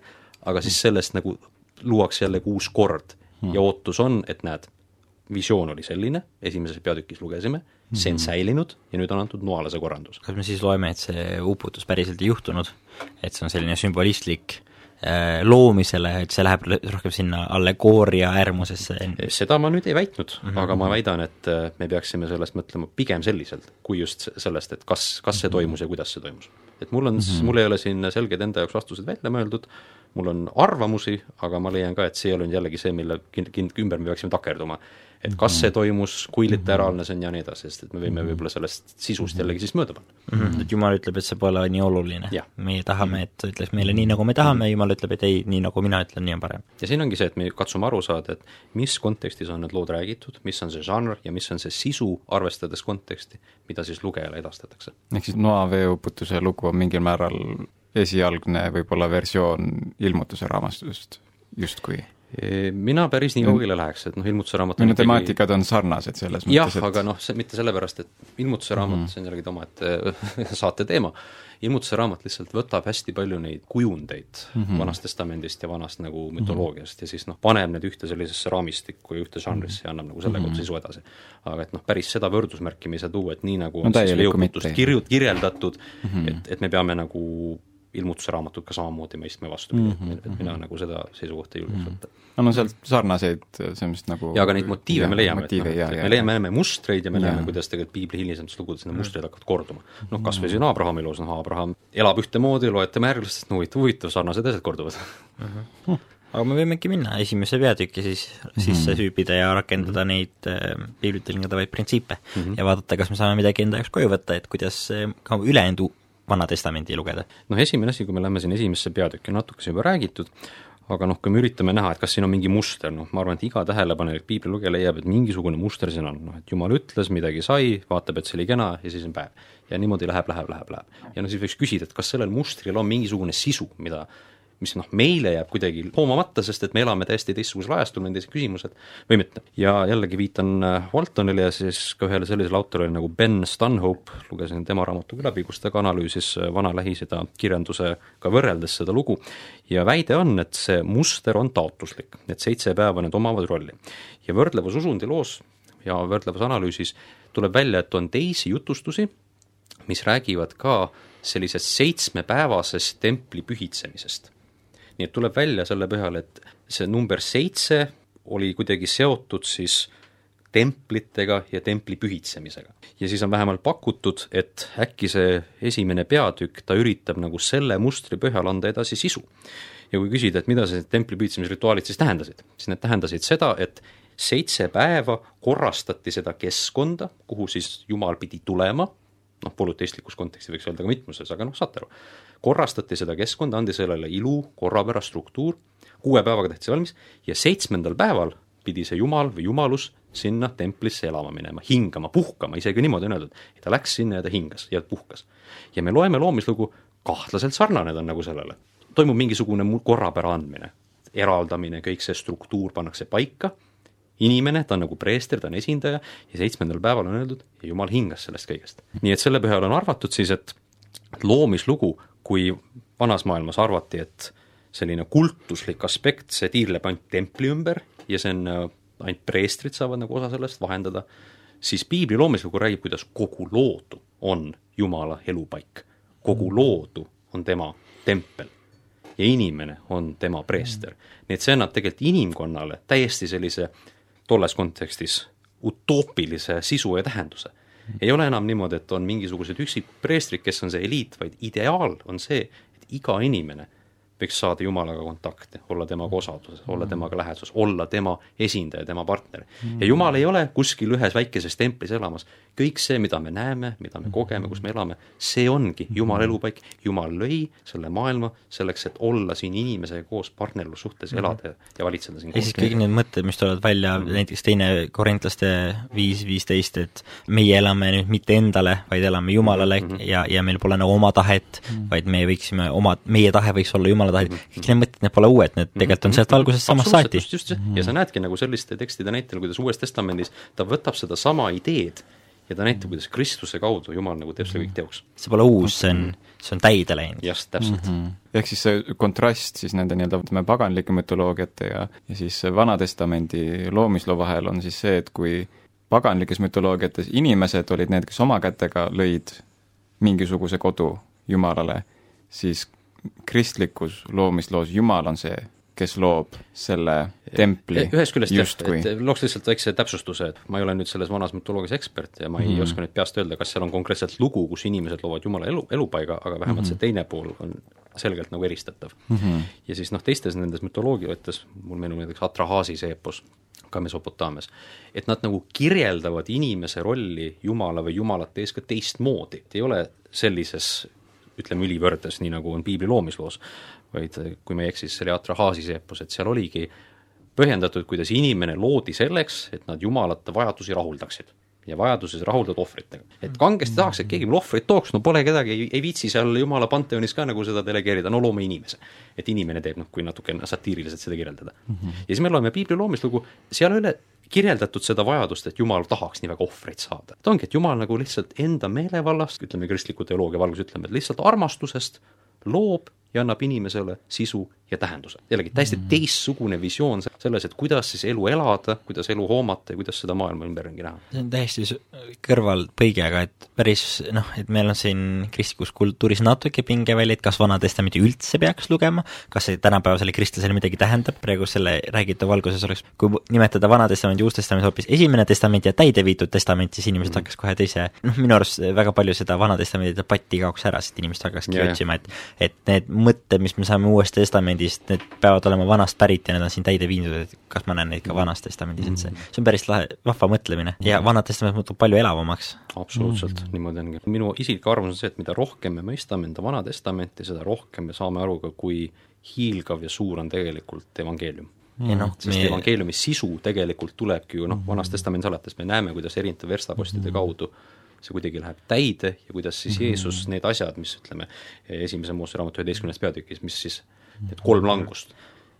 aga siis sellest nagu luuakse jällegi uus kord ja mhm. ootus on, et näed, visioon oli selline, esimeses peatükis lugesime, see on mhm. säilinud ja nüüd on antud Noale see korraldus. kas me siis loeme, et see uputus päriselt ei juhtunud, et see on selline sümbolistlik loomisele, et see läheb rohkem sinna allegooria äärmusesse? seda ma nüüd ei väitnud mm, -hmm. aga ma väidan, et äh, me peaksime sellest mõtlema pigem selliselt, kui just sellest, et kas, kas see mhm. toimus ja kuidas see toimus. et mul on mm, -hmm. mul ei ole siin selgeid enda jaoks vastused välja mõeldud, mul on arvamusi, aga ma leian ka, et see ei ole nüüd jällegi see, mille kind-, kind-, ümber me peaksime takerduma. Et kas see toimus, kui literaalne see on ja nii edasi, sest et me võime võib-olla sellest sisust jällegi siis mööda panna. mm. -hmm. et Jumal ütleb, et see pole nii oluline meie tahame, et ta ütleks meile nii, nagu me tahame, Jumal ütleb, et ei, nii nagu mina ütlen, nii on parem. ja siin ongi see, et me katsume aru saada, et mis kontekstis on need lood räägitud, mis on see žanr ja mis on see sisu, arvestades konteksti, mida siis lugejale edastatakse. ehk siis Noa veeuputuse lugu on mingil määral esialgne võib-olla versioon ilmutuse raamatust justkui. Mina päris nii kaugele läheks, et noh, ilmutuse raamat minu temaatikad on sarnased selles jah mõttes, et aga noh, see mitte sellepärast, et ilmutuse raamat mm -hmm., see on jällegi omaette saate teema, ilmutuse raamat lihtsalt võtab hästi palju neid kujundeid mm -hmm. Vanast Testamendist ja vanast nagu mütoloogiast ja siis noh, paneb need ühte sellisesse raamistikku ja ühte žanrisse ja annab nagu selle kaudu sisu edasi. aga et noh, päris seda võrdusmärki me ei saa tuua, et nii nagu No on siis täielikku veoputust mitte. kirju-, kirjeldatud mm, -hmm. et, et me peame nagu ilmutuse raamatut ka samamoodi mõistma vastupidi mm, -hmm. et mina nagu seda seisukohta ei julgeks võtta. No no sealt sarnaseid selles mõttes nagu ja aga neid motiive me leiame, et noh, me leiame, näeme mustreid ja me näeme, kuidas tegelikult piibli hilisemates lugudes need mustrid hakkavad korduma. noh, kas või siin Abrahami loos, noh Abraham elab ühtemoodi, loed tema järglastest, no huvitav, huvitav, sarnased asjad korduvad. aga me võimegi minna esimesse peatükki siis sisse süübida ja rakendada neid äh, piiblit tõlgendavaid printsiipe mm -hmm. ja vaadata, kas me saame midagi enda jaoks koju võtta, et kuidas äh, ka ülejäänud Vana Testamendi lugeda. noh, esimene asi, kui me läheme siin esimesse peatükki, natuke sai juba räägitud, aga noh, kui me üritame näha, et kas siin on mingi muster, noh, ma arvan, et iga tähelepanelik piiblilugeja leiab, et mingisugune muster siin on, noh, et jumal ütles, midagi sai, vaatab, et see oli kena ja siis on päev. ja niimoodi läheb, läheb, läheb, läheb. ja no siis võiks küsida, et kas sellel mustril on mingisugune sisu, mida mis noh, meile jääb kuidagi hoomamata, sest et me elame täiesti teistsugusel ajastul, meil on teised küsimused või mitte. ja jällegi viitan äh, Waltonile ja siis ka ühele sellisele autorile nagu Ben Stanhope, lugesin tema raamatu ka läbi, kus ta ka analüüsis äh, vana Lähis-Ida kirjandusega võrreldes seda lugu ja väide on, et see muster on taotluslik, et seitse päeva need omavad rolli. ja võrdlevas usundiloos ja võrdlevas analüüsis tuleb välja, et on teisi jutustusi, mis räägivad ka sellisest seitsmepäevasest templi pühitsemisest nii et tuleb välja selle põhjal, et see number seitse oli kuidagi seotud siis templitega ja templi pühitsemisega. ja siis on vähemalt pakutud, et äkki see esimene peatükk, ta üritab nagu selle mustri põhjal anda edasi sisu. ja kui küsida, et mida see templi pühitsemisrituaalid siis tähendasid, siis need tähendasid seda, et seitse päeva korrastati seda keskkonda, kuhu siis Jumal pidi tulema, noh, polüteistlikus kontekstis võiks öelda ka mitmuses, aga noh, saate aru, korrastati seda keskkonda, andi sellele ilu, korrapära, struktuur, kuue päevaga tehti see valmis ja seitsmendal päeval pidi see jumal või jumalus sinna templisse elama minema, hingama, puhkama, isegi niimoodi on öeldud. ta läks sinna ja ta hingas ja puhkas. ja me loeme loomislugu, kahtlaselt sarnane ta on nagu sellele. toimub mingisugune korrapära andmine, eraldamine, kõik see struktuur pannakse paika, inimene, ta on nagu preester, ta on esindaja ja seitsmendal päeval on öeldud ja jumal hingas sellest kõigest. nii et selle põhjal on arvatud siis, et loomislugu, kui vanas maailmas arvati, et selline kultuslik aspekt, see tiirleb ainult templi ümber ja see on, äh, ainult preestrid saavad nagu osa sellest vahendada, siis piibli loomislugu räägib, kuidas kogu loodu on Jumala elupaik. kogu loodu on tema tempel ja inimene on tema preester. nii et see annab tegelikult inimkonnale täiesti sellise tolles kontekstis utoopilise sisu ja tähenduse. Ei ole enam niimoodi, et on mingisugused üksikpreestrid, kes on see eliit, vaid ideaal on see, et iga inimene võiks saada Jumalaga kontakte, olla temaga osaduses, olla temaga läheduses, olla tema esindaja, tema partner. ja Jumal ei ole kuskil ühes väikeses templis elamas, kõik see, mida me näeme, mida me kogeme, kus me elame, see ongi Jumala elupaik, Jumal lõi selle maailma selleks, et olla siin inimesega koos partnerlussuhtes, elada ja valitseda siin ja siis kõik need mõtted, mis tulevad välja, näiteks teine korintlaste viis viisteist, et meie elame nüüd mitte endale, vaid elame Jumalale ja, ja meil pole nagu oma tahet vaid me võiksime oma, meie tahe võiks olla Jumala tahe, kõik need mõtted, need pole uued, need tegelikult on sealt algusest samast saati. just, just, just. ja sa näedki nagu selliste tekstide näitel, kuidas Uues Testamendis ta võtab sedasama ideed ja ta näitab, kuidas Kristuse kaudu Jumal nagu teeb selle kõik teoks. see pole uus, see on, see on täide läinud. jah, täpselt mm. -hmm. ehk siis see kontrast siis nende nii-öelda ütleme, paganlike mütoloogiate ja, ja siis Vana-testamendi loomisloo vahel on siis see, et kui paganlikes mütoloogiates inimesed olid need, kes oma kätega lõid mingisuguse kodu Jumalale, siis kristlikus loomisloos Jumal on see, kes loob selle templi ühest küljest jah, et looks lihtsalt väikse täpsustuse, et ma ei ole nüüd selles vanas mütoloogias ekspert ja ma ei mm. oska nüüd peast öelda, kas seal on konkreetselt lugu, kus inimesed loovad Jumala elu, elupaiga, aga vähemalt mm -hmm. see teine pool on selgelt nagu eristatav mm. -hmm. ja siis noh, teistes nendes mütoloogiates, mul meenub näiteks Atrahaasise eepos, ka Mesopotaamias, et nad nagu kirjeldavad inimese rolli Jumala või Jumalat eeskätt teistmoodi, et ei ole sellises ütleme, ülivõrdes, nii nagu on piibli loomisloos, vaid kui ma ei eksi, siis see oli Atrahaasise eepos, et seal oligi põhjendatud, kuidas inimene loodi selleks, et nad Jumalate vajadusi rahuldaksid ja vajaduses rahuldad ohvritega. et kangesti tahaks, et keegi mulle ohvrit tooks, no pole kedagi, ei, ei viitsi seal jumala panteonis ka nagu seda delegeerida, no loome inimese. et inimene teeb, noh, kui natuke satiiriliselt seda kirjeldada mm. -hmm. ja siis me loeme piibli loomislugu, seal ei ole kirjeldatud seda vajadust, et jumal tahaks nii väga ohvreid saada. ta ongi, et jumal nagu lihtsalt enda meelevallast, ütleme kristliku teoloogia valguses ütleme, et lihtsalt armastusest loob ja annab inimesele sisu ja tähenduse. jällegi täiesti mm. teistsugune visioon selles, et kuidas siis elu elada, kuidas elu hoomata ja kuidas seda maailma ümberringi näha. see on täiesti kõrvalpõige, aga et päris noh, et meil on siin kristlikus kultuuris natuke pingeväli, et kas Vana Testamenti üldse peaks lugema, kas see tänapäevasele kristlasele midagi tähendab, praegu selle räägitava valguses oleks, kui nimetada Vana Testament ja Uus Testament hoopis Esimene Testament ja täideviidud testament, siis inimesed mm. hakkas kohe teise, noh minu arust väga palju seda Vana Testamendi debatti kaoks ära, sest inimesed hakkaski yeah. otsima, et et need mõtted, mis me saame Uuest Testamendist, need peavad olema vanast pärit ja need on siin täide viidud, et kas ma näen neid ka Vanas Testamendis, et see, see on päris lahe, vahva mõtlemine. Ja Vana Testament muutub palju elavamaks. absoluutselt mm., niimoodi ongi. minu isiklik arvamus on see, et mida rohkem me mõistame enda Vana Testamenti, seda rohkem me saame aru ka, kui hiilgav ja suur on tegelikult evangeelium. Ja noh, sest me... evangeeliumi sisu tegelikult tulebki ju noh, Vanast Testamendist alates. Me näeme, kuidas erinevate verstapostide kaudu see kuidagi läheb täide ja kuidas siis mhm. Jeesus need asjad, mis ütleme, esimese Moose raamatu üheteistkümnes peatükis, mis siis need kolm langust,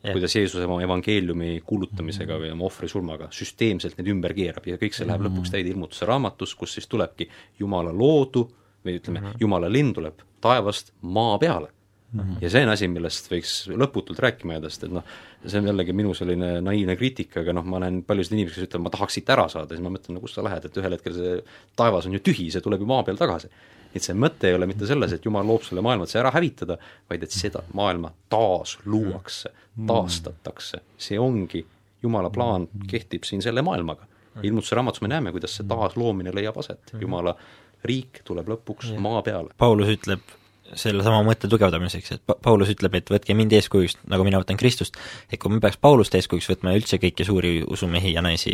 kuidas Jeesus oma evangeeliumi kuulutamisega või oma ohvri surmaga süsteemselt need ümber keerab ja kõik see läheb lõpuks täide ilmutuse raamatus, kus siis tulebki Jumala loodu või ütleme -hmm. Jumala linn tuleb taevast maa peale Mm -hmm. ja see on asi, millest võiks lõputult rääkima jääda, sest et noh, see on jällegi minu selline naiivne kriitika, aga noh, ma näen paljusid inimesi, kes ütlevad, ma tahaks siit ära saada, siis ma mõtlen, no kus sa lähed, et ühel hetkel see taevas on ju tühi, see tuleb ju maa peal tagasi. et see mõte ei ole mitte selles, et Jumal loob selle maailma, et see ära hävitada, vaid et seda maailma taas luuakse, taastatakse, see ongi Jumala plaan, kehtib siin selle maailmaga. ilmutuse raamatus me näeme, kuidas see taasloomine leiab aset, Jumala riik tuleb lõpuks maa peale. Paulus ütleb sellesama mõtte tugevdamiseks, et pa-, Paulus ütleb, et võtke mind eeskujuks, nagu mina võtan Kristust, et kui me peaks Paulust eeskujuks võtma üldse kõiki suuri usumehi ja naisi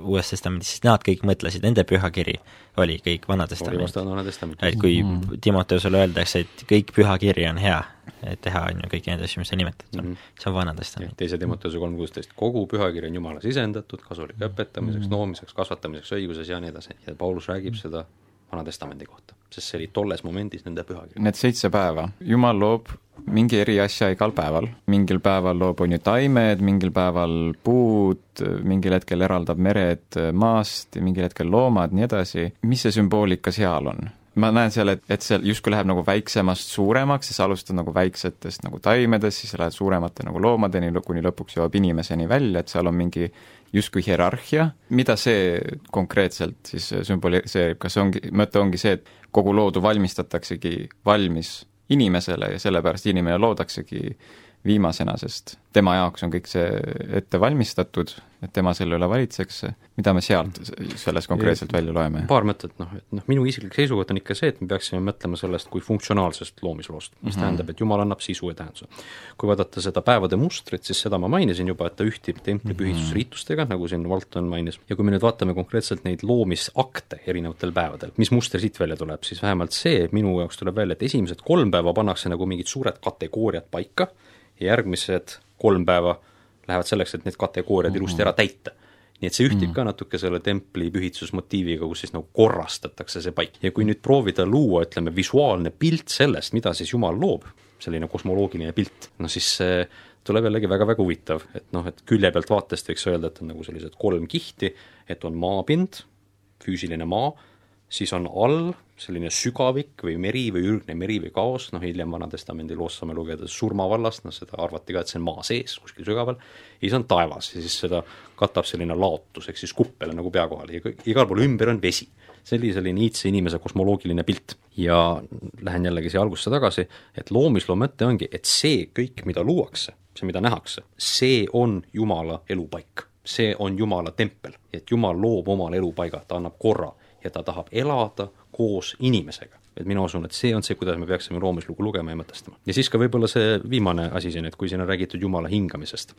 Uues Testamendis, siis nad kõik mõtlesid, nende pühakiri oli kõik Vana Testament. et kui mm -hmm. Timoteusele öeldakse, et kõik pühakiri on hea, et teha, on ju, kõiki neid asju, mis sa nimetad mm, -hmm. see on Vana Testament. teise Timoteuse kolm kuusteist, kogu pühakiri on Jumala sisendatud, kasulik õpetamiseks mm, -hmm. noomiseks, kasvatamiseks õiguses ja nii edasi, ja Paulus räägib seda Vana Testamendi kohta, sest see oli tolles momendis nende pühakiri. Need seitse päeva, Jumal loob mingi eri asja igal päeval, mingil päeval loob, on ju, taimed, mingil päeval puud, mingil hetkel eraldab mered maast, mingil hetkel loomad, nii edasi, mis see sümboolika seal on? ma näen seal, et, et see justkui läheb nagu väiksemast suuremaks, siis alustad nagu väiksetest nagu taimedest, siis lähed suuremate nagu loomadeni, kuni lõpuks jõuab inimeseni välja, et seal on mingi justkui hierarhia, mida see konkreetselt siis sümboliseerib, kas ongi, mõte ongi see, et kogu loodu valmistataksegi valmis inimesele ja sellepärast inimene loodaksegi viimasena, sest tema jaoks on kõik see ette valmistatud, et tema selle üle valitseks, mida me sealt sellest konkreetselt välja loeme? paar mõtet, noh, et noh, minu isiklik seisukoht on ikka see, et me peaksime mõtlema sellest kui funktsionaalsest loomisloost, mis mm -hmm. tähendab, et Jumal annab sisu ja tähenduse. kui vaadata seda päevade mustrit, siis seda ma mainisin juba, et ta ühtib templi pühitusriitustega, nagu siin Valton mainis, ja kui me nüüd vaatame konkreetselt neid loomisakte erinevatel päevadel, mis muster siit välja tuleb, siis vähemalt see minu jaoks tuleb välja, et esimesed kolm päeva pannakse nagu mingid suured kategooriad paika ja järgmised kolm päeva lähevad selleks, et need kategooriad mm -hmm. ilusti ära täita. nii et see ühtib mm ka natuke selle templi pühitsusmotiiviga, kus siis nagu korrastatakse see paik. ja kui nüüd proovida luua, ütleme, visuaalne pilt sellest, mida siis Jumal loob, selline kosmoloogiline pilt, noh siis see tuleb jällegi väga-väga huvitav, et noh, et külje pealt vaatest võiks öelda, et on nagu sellised kolm kihti, et on maapind, füüsiline maa, siis on all selline sügavik või meri või ürgne meri või kaos, noh hiljem Vana-testamendi loost saame lugeda surmavallast, noh seda arvati ka, et see on maa sees kuskil sügaval, ja siis on taevas ja siis seda katab selline laotus, ehk siis kuppel on nagu pea kohal ja igal pool ümber on vesi. see oli selline iidse inimese kosmoloogiline pilt ja lähen jällegi siia algusesse tagasi, et loomisloo mõte ongi, et see kõik, mida luuakse, see, mida nähakse, see on Jumala elupaik. see on Jumala tempel, et Jumal loob omale elupaiga, ta annab korra ja ta tahab elada koos inimesega. et mina usun, et see on see, kuidas me peaksime loomislugu lugema ja mõtestama. ja siis ka võib-olla see viimane asi siin, et kui siin on räägitud Jumala hingamisest,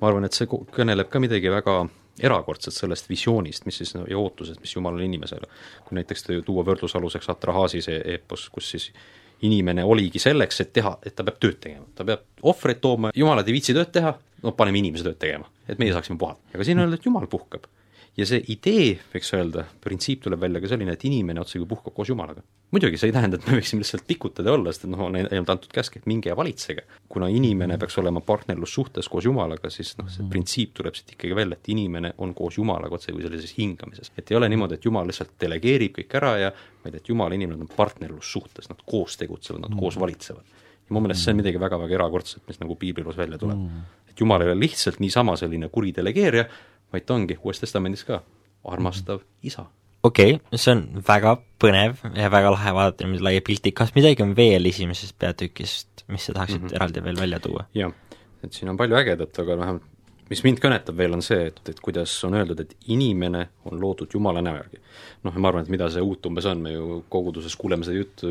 ma arvan, et see kõneleb ka midagi väga erakordset sellest visioonist, mis siis no, ja ootusest, mis Jumalal inimesele. kui näiteks tuua võrdlusaluseks Atrahaasi see eepos, kus siis inimene oligi selleks, et teha, et ta peab tööd tegema, ta peab ohvreid tooma, jumalad ei viitsi tööd teha, no paneme inimese tööd tegema, et meie saaksime puhata. aga siin on öeldud, et Jumal puhkab ja see idee, võiks öelda, printsiip tuleb välja ka selline, et inimene otsekui puhkab koos Jumalaga. muidugi see ei tähenda, et me võiksime lihtsalt pikutada ja olla, sest et noh, on ainult antud käsk, et minge ja valitsege. kuna inimene peaks olema partnerlussuhtes koos Jumalaga, siis noh, see printsiip tuleb siit ikkagi välja, et inimene on koos Jumalaga otsekui sellises hingamises. et ei ole niimoodi, et Jumal lihtsalt delegeerib kõik ära ja vaid et Jumal ja inimene on partnerlussuhtes, nad koos tegutsevad, nad koos valitsevad ja mu meelest see on midagi väga-väga erakordset, mis nagu piibliloos välja tuleb. et Jumal ei ole lihtsalt niisama selline kuri delegeerija, vaid ta ongi Uues Testamendis ka armastav isa. okei okay,, see on väga põnev ja väga lahe vaadata niimoodi laia pilti, kas midagi on veel esimesest peatükist, mis sa tahaksid mm -hmm. eraldi veel välja tuua? jah, et siin on palju ägedat, aga vähemalt mis mind kõnetab veel, on see, et, et kuidas on öeldud, et inimene on loodud Jumala näo järgi. noh, ma arvan, et mida see uut umbes on, me ju koguduses kuuleme seda juttu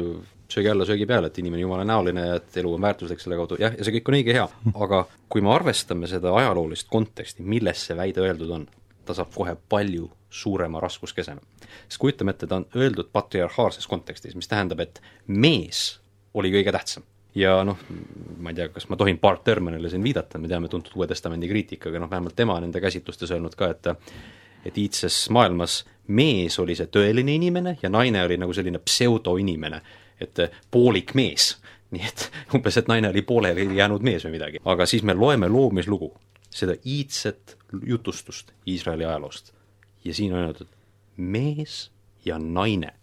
söögi alla, söögi peale, et inimene on jumala näoline ja et elu on väärtuslik selle kaudu, jah, ja see kõik on õige hea, aga kui me arvestame seda ajaloolist konteksti, milles see väide öeldud on, ta saab kohe palju suurema raskuskesena. sest kujutame ette, ta on öeldud patriarhaalses kontekstis, mis tähendab, et mees oli kõige tähtsam. Ja noh, ma ei tea, kas ma tohin Bart Ehrmanile siin viidata, me teame tuntud Uue Testamendi kriitikaga, noh vähemalt tema nende käsitlustes öelnud ka, et et iidses maailmas mees oli see tõeline inimene ja naine oli nagu selline pseudoinimene, et poolik mees. nii et umbes, et naine oli pooleli jäänud mees või midagi. aga siis me loeme loomislugu, seda iidset jutustust Iisraeli ajaloost. ja siin on öeldud, mees ja naine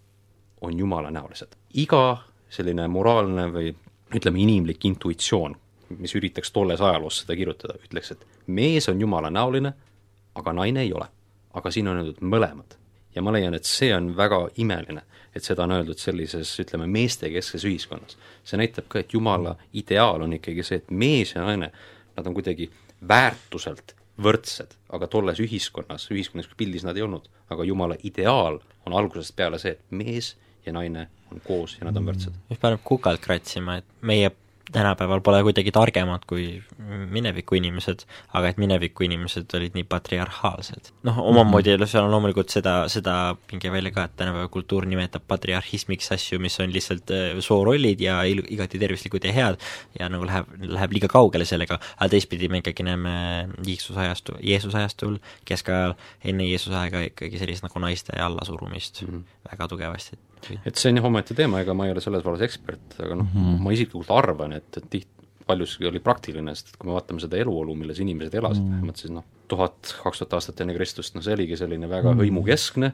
on jumalanäolised. iga selline moraalne või ütleme, inimlik intuitsioon, mis üritaks tolles ajaloos seda kirjutada, ütleks, et mees on jumalanäoline, aga naine ei ole. aga siin on öeldud mõlemad. Ja ma leian, et see on väga imeline et seda on öeldud sellises, ütleme, meestekeskses ühiskonnas. see näitab ka, et Jumala ideaal on ikkagi see, et mees ja naine, nad on kuidagi väärtuselt võrdsed, aga tolles ühiskonnas, ühiskondlikus pildis nad ei olnud. aga Jumala ideaal on algusest peale see, et mees ja naine on koos ja nad on võrdsed. mis paneb kukalt kratsima, et meie tänapäeval pole kuidagi targemad kui mineviku inimesed, aga et mineviku inimesed olid nii patriarhaalsed. noh, omamoodi mm -hmm. seal on loomulikult seda, seda pinge välja ka, et tänapäeva kultuur nimetab patriarhismiks asju, mis on lihtsalt äh, soorollid ja il-, igati tervislikud ja head ja nagu läheb, läheb liiga kaugele sellega, aga teistpidi me ikkagi näeme Jeesuse ajastu, Jeesuse ajastul, keskajal, enne Jeesuse aega ikkagi sellist nagu naiste allasurumist mm -hmm. väga tugevasti et see on jah omaette teema, ega ma ei ole selles vallas ekspert, aga noh mm, -hmm. ma isiklikult arvan, et, et tiht-, paljuski oli praktiline, sest et kui me vaatame seda eluolu, milles inimesed elasid mm, vähemalt siis noh, tuhat, kaks tuhat aastat enne Kristust, noh see oligi selline väga mm hõimukeskne,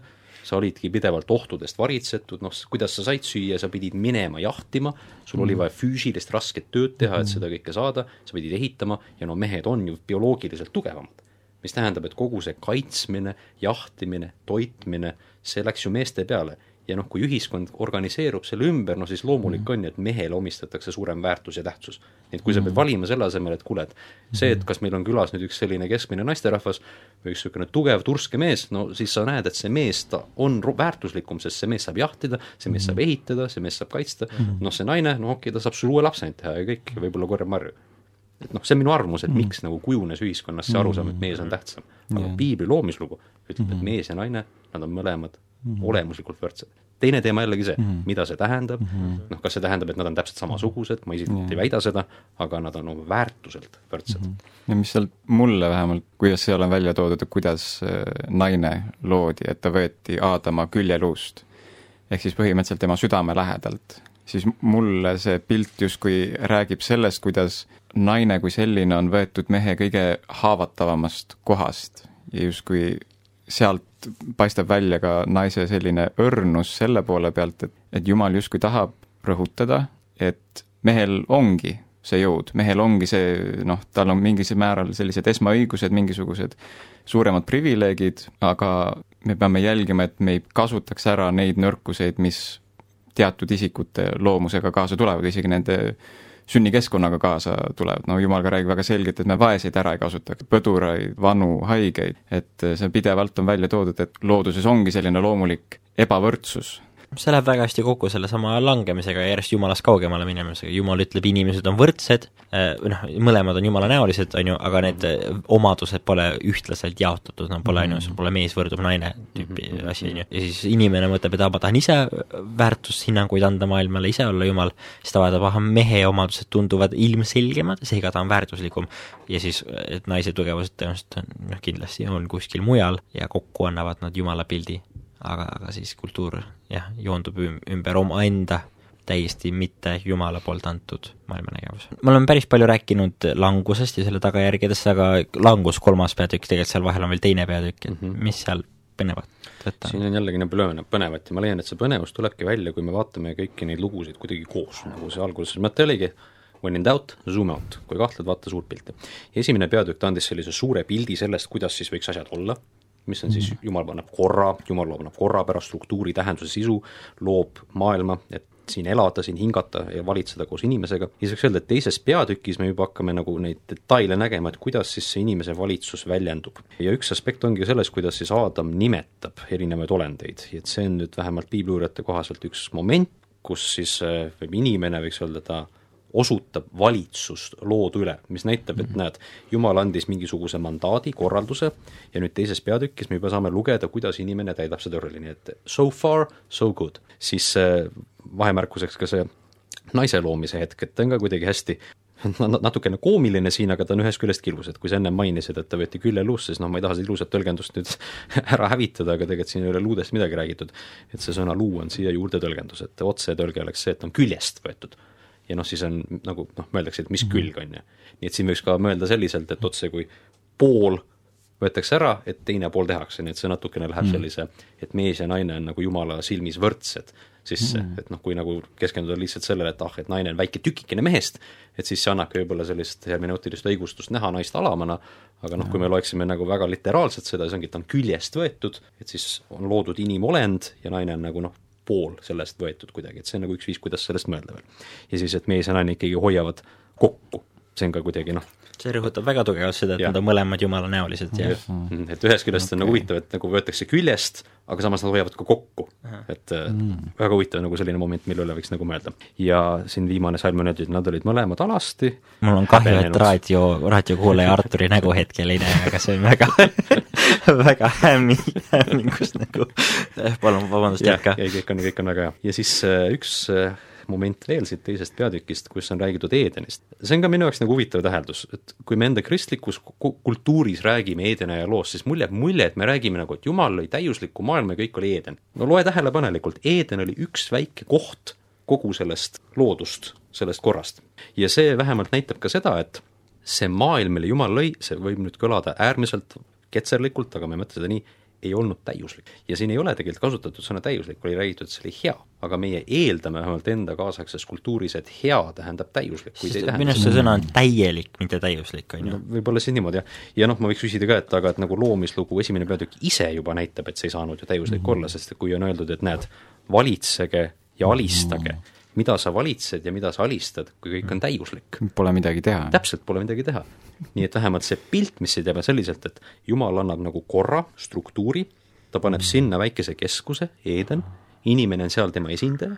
sa olidki pidevalt ohtudest varitsetud, noh kuidas sa said süüa, sa pidid minema jahtima, sul mm. oli vaja füüsilist rasket tööd teha, et seda kõike saada, sa pidid ehitama ja no mehed on ju bioloogiliselt tugevamad. mis tähendab, et kogu see kaitsmine, jahtimine, toitmine, see läks ju meeste peale ja noh, kui ühiskond organiseerub selle ümber, no siis loomulik mm. on ju, et mehele omistatakse suurem väärtus ja tähtsus. et kui sa pead mm. valima selle asemel, et kuule, et see, et kas meil on külas nüüd üks selline keskmine naisterahvas või üks niisugune tugev turske mees, no siis sa näed, et see mees, ta on väärtuslikum, sest see mees saab jahtida, see mees saab mm. ehitada, see mees saab kaitsta, noh, see naine, no okei okay,, ta saab sul uue lapse ainult teha ja kõik, võib-olla korjab marju et noh, see on minu arvamus, et miks nagu kujunes ühiskonnas see arusaam, et mees on tähtsam. aga piibli loomislugu ütleb, et mees ja naine, nad on mõlemad mm -hmm. olemuslikult võrdsed. teine teema jällegi see mm, -hmm. mida see tähendab mm -hmm., noh, kas see tähendab, et nad on täpselt samasugused, ma isiklikult mm -hmm. ei väida seda, aga nad on oma väärtuselt võrdsed mm. -hmm. ja mis seal mulle vähemalt, kuidas seal on välja toodud, et kuidas äh, naine loodi, et ta võeti Aadama küljeluust, ehk siis põhimõtteliselt tema südame lähedalt, siis mulle see pilt justkui räägib sellest, kuidas naine kui selline on võetud mehe kõige haavatavamast kohast ja justkui sealt paistab välja ka naise selline õrnus selle poole pealt, et, et Jumal justkui tahab rõhutada, et mehel ongi see jõud, mehel ongi see noh, tal on mingil määral sellised esmaõigused, mingisugused suuremad privileegid, aga me peame jälgima, et me ei kasutaks ära neid nõrkuseid, mis teatud isikute loomusega kaasa tulevad, isegi nende sünnikeskkonnaga kaasa tulevad, no jumal ka räägib väga selgelt, et me vaeseid ära ei kasutaks, põduraid, vanu, haigeid, et see pidevalt on välja toodud, et looduses ongi selline loomulik ebavõrdsus see läheb väga hästi kokku sellesama langemisega ja järjest Jumalast kaugemale minemisega, Jumal ütleb, inimesed on võrdsed, äh, või noh, mõlemad on Jumalanäolised, on ju, aga need äh, omadused pole ühtlaselt jaotatud, no pole, on ju, sul pole mees võrdub naine tüüpi Mhm. asi, on ju, ja siis inimene mõtleb, et aa, ma tahan ise väärtushinnanguid anda maailmale, ise olla Jumal, siis ta vaatab, ahah, mehe omadused tunduvad ilmselgemad, seega ta on väärtuslikum. ja siis, et naise tugevused tõenäoliselt on, noh, kindlasti on kuskil mujal ja kokku annavad nad Jumala pildi aga, aga siis kultuur jah, joondub üm-, ümber omaenda täiesti mitte Jumala poolt antud maailmanägemus. me oleme päris palju rääkinud langusest ja selle tagajärgedest, aga langus, kolmas peatükk, tegelikult seal vahel on veel teine peatükk, et mm -hmm. mis seal põnevat võtta siin on jällegi nagu põnev, põnevat ja ma leian, et see põnevus tulebki välja, kui me vaatame kõiki neid lugusid kuidagi koos, nagu see alguses mõte oligi, when in doubt, zoom out, kui kahtled, vaata suurt pilti. ja esimene peatükk, ta andis sellise suure pildi sellest, kuidas siis võiks asjad olla, mis on siis, Jumal paneb korra, Jumal loob korra pärast struktuuri, tähenduse, sisu, loob maailma, et siin elada, siin hingata ja valitseda koos inimesega, ja siis võiks öelda, et teises peatükis me juba hakkame nagu neid detaile nägema, et kuidas siis see inimese valitsus väljendub. ja üks aspekt ongi selles, kuidas siis Aadam nimetab erinevaid olendeid, et see on nüüd vähemalt piibliuurijate kohaselt üks moment, kus siis võib inimene, võiks öelda, ta osutab valitsust loodu üle, mis näitab, et näed, Jumal andis mingisuguse mandaadi, korralduse ja nüüd teises peatükis me juba saame lugeda, kuidas inimene täidab seda rolli, nii et so far, so good. siis vahemärkuseks ka see naise loomise hetk, et ta on ka kuidagi hästi natukene koomiline siin, aga ta on ühest küljest ilus, et kui sa enne mainisid, et ta võeti küljeluusse, siis noh, ma ei taha seda ilusat tõlgendust nüüd ära hävitada, aga tegelikult siin ei ole luudest midagi räägitud. et see sõna luu on siia juurde tõlgendus, et otsetõlge oleks see, et on küljest võetud. Ja noh, siis on nagu noh, mõeldakse, et mis külg on ju. nii et siin võiks ka mõelda selliselt, et otse kui pool võetakse ära, et teine pool tehakse, nii et see natukene läheb sellise, et mees ja naine on nagu jumala silmis võrdsed sisse. Mm., et noh, kui nagu keskenduda lihtsalt sellele, et ah, et naine on väike tükikene mehest, et siis see annabki võib-olla sellist hermeneutilist õigustust näha naist alamana, aga noh, kui me loeksime nagu väga literaalselt seda, siis ongi, et ta on küljest võetud, et siis on loodud inimolend ja naine on nagu noh, pool sellest võetud kuidagi, et see on nagu üks viis, kuidas sellest mõelda veel. ja siis, et mees ja naine ikkagi hoiavad kokku, see on ka kuidagi noh, see rõhutab väga tugevalt seda, et Jah. nad on mõlemad jumalanäolised ja Mm, et ühest küljest okay. on nagu huvitav, et nagu võetakse küljest, aga samas nad hoiavad ka kokku. et mm. väga huvitav nagu selline moment, mille üle võiks nagu mõelda. ja siin viimane salm on öeldud, et nad olid mõlemad alasti mul on kahju, et raadio, raadiokuulaja Arturi nägu hetkel ei näe, aga see on väga väga hämmi, hämmingust nagu, palun vabandust, jätka. ei, kõik on, kõik on väga hea. ja siis äh, üks äh, moment veel siit teisest peatükist, kus on räägitud Edenist. see on ka minu jaoks nagu huvitav täheldus, et kui me enda kristlikus ku- kultuuris räägime Edene ja loost, siis mul jääb mulje, et me räägime nagu, et Jumal lõi täiusliku maailma ja kõik oli Eden. no loe tähelepanelikult, Eden oli üks väike koht kogu sellest loodust, sellest korrast. ja see vähemalt näitab ka seda, et see maailm, mille Jumal lõi, see võib nüüd kõlada äärmiselt ketserlikult, aga ma ei mõtle seda nii, ei olnud täiuslik. ja siin ei ole tegelikult kasutatud sõna täiuslik, oli räägitud, et see oli hea. aga meie eeldame vähemalt enda kaasaegses kultuuris, et hea tähendab täiuslik, kuid ei minu tähenda arust see sõna on täielik, mitte täiuslik, on ju no võib-olla siis niimoodi jah, ja noh, ma võiks küsida ka, et aga et nagu loomislugu esimene peatükk ise juba näitab, et see ei saanud ju täiuslik mm -hmm. olla, sest kui on öeldud, et näed, valitsege ja alistage mm, -hmm. Mida sa valitsed ja mida sa alistad, kui kõik on täiuslik Pole midagi teha. täpselt pole midagi teha. nii et vähemalt see pilt, mis siit jääb, selliselt, et Jumal annab nagu korra, struktuuri, ta paneb sinna väikese keskuse, Eden, inimene on seal tema esindaja,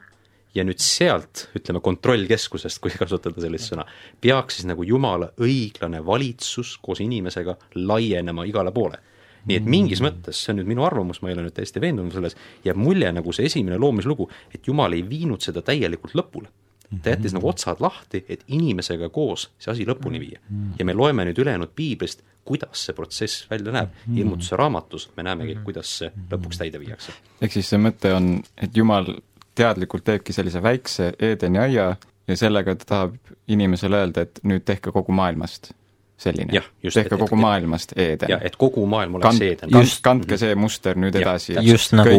ja nüüd sealt, ütleme kontrollkeskusest, kui kasutada sellist sõna, peaks siis nagu Jumala õiglane valitsus koos inimesega laienema igale poole. Nii et mingis mõttes, see on nüüd minu arvamus, ma ei ole nüüd täiesti veendunud selles, jääb mulje nagu see esimene loomislugu, et Jumal ei viinud seda täielikult lõpule. Ta jättis nagu otsad lahti, et inimesega koos see asi lõpuni viia. ja me loeme nüüd ülejäänud piiblist, kuidas see protsess välja näeb. ilmutuse raamatus me näemegi, kuidas see lõpuks täide viiakse. ehk siis see mõte on, et Jumal teadlikult teebki sellise väikse Edeni aia ja sellega ta tahab inimesele öelda, et nüüd tehke kogu maailmast selline. Jah, just, tehke kogu et- maailmast Eeden ja et kogu maailm oleks kand- Eeden. kand-, kandke see muster nüüd Jah, edasi just nagu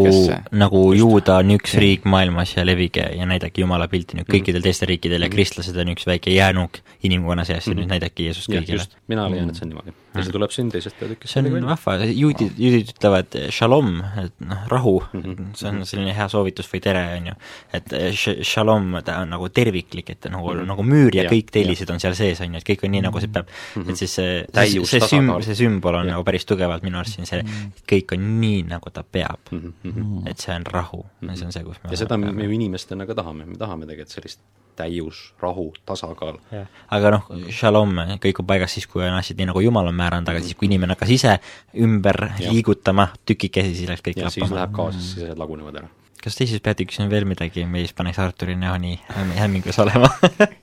nagu Juuda on üks riik maailmas ja levige ja näidake Jumala pilti. Nüüd kõikidel teistel riikidel ja kristlased on üks väike jäänuk inimkonna seas ja nüüd näidake Jeesust jah, kõigile. just, mina leian, et see on niimoodi. ja see tuleb siin teisest peatükist see on vahva, juudid, juudid ütlevad shalom, et noh, rahu. Mm, Mhm. -hmm. see on selline hea soovitus või tere, on ju. et eh, sh- shalom, ta on nagu terviklik, et nagu mm, -hmm. nagu müür ja Jah, kõik tellised on seal sees, on ju, et kõik on nii, nagu see peab. Mm. -hmm. Et siis see, see, Täius, see süm-, see sümbol on Jah. nagu päris tugevalt minu arust siin see, et kõik on nii, nagu ta peab mm. Mhm, -hmm. et see on rahu ja see on see, kus me ja seda me me ju inimestena ka tahame, me tahame tegelikult sellist täius, rahu, tasakaal. aga noh, shalom, kõik on paigas siis, kui on asjad nii, nagu Jumal on määranud, aga siis, kui inimene hakkas ise ümber Jah. liigutama tükikesi, siis läks kõik ja siis lappama läheb. kaasa, siis asjad lagunevad ära. kas teises peatükis on veel midagi, mis paneks Arturi näo nii hämm- hämmingus olema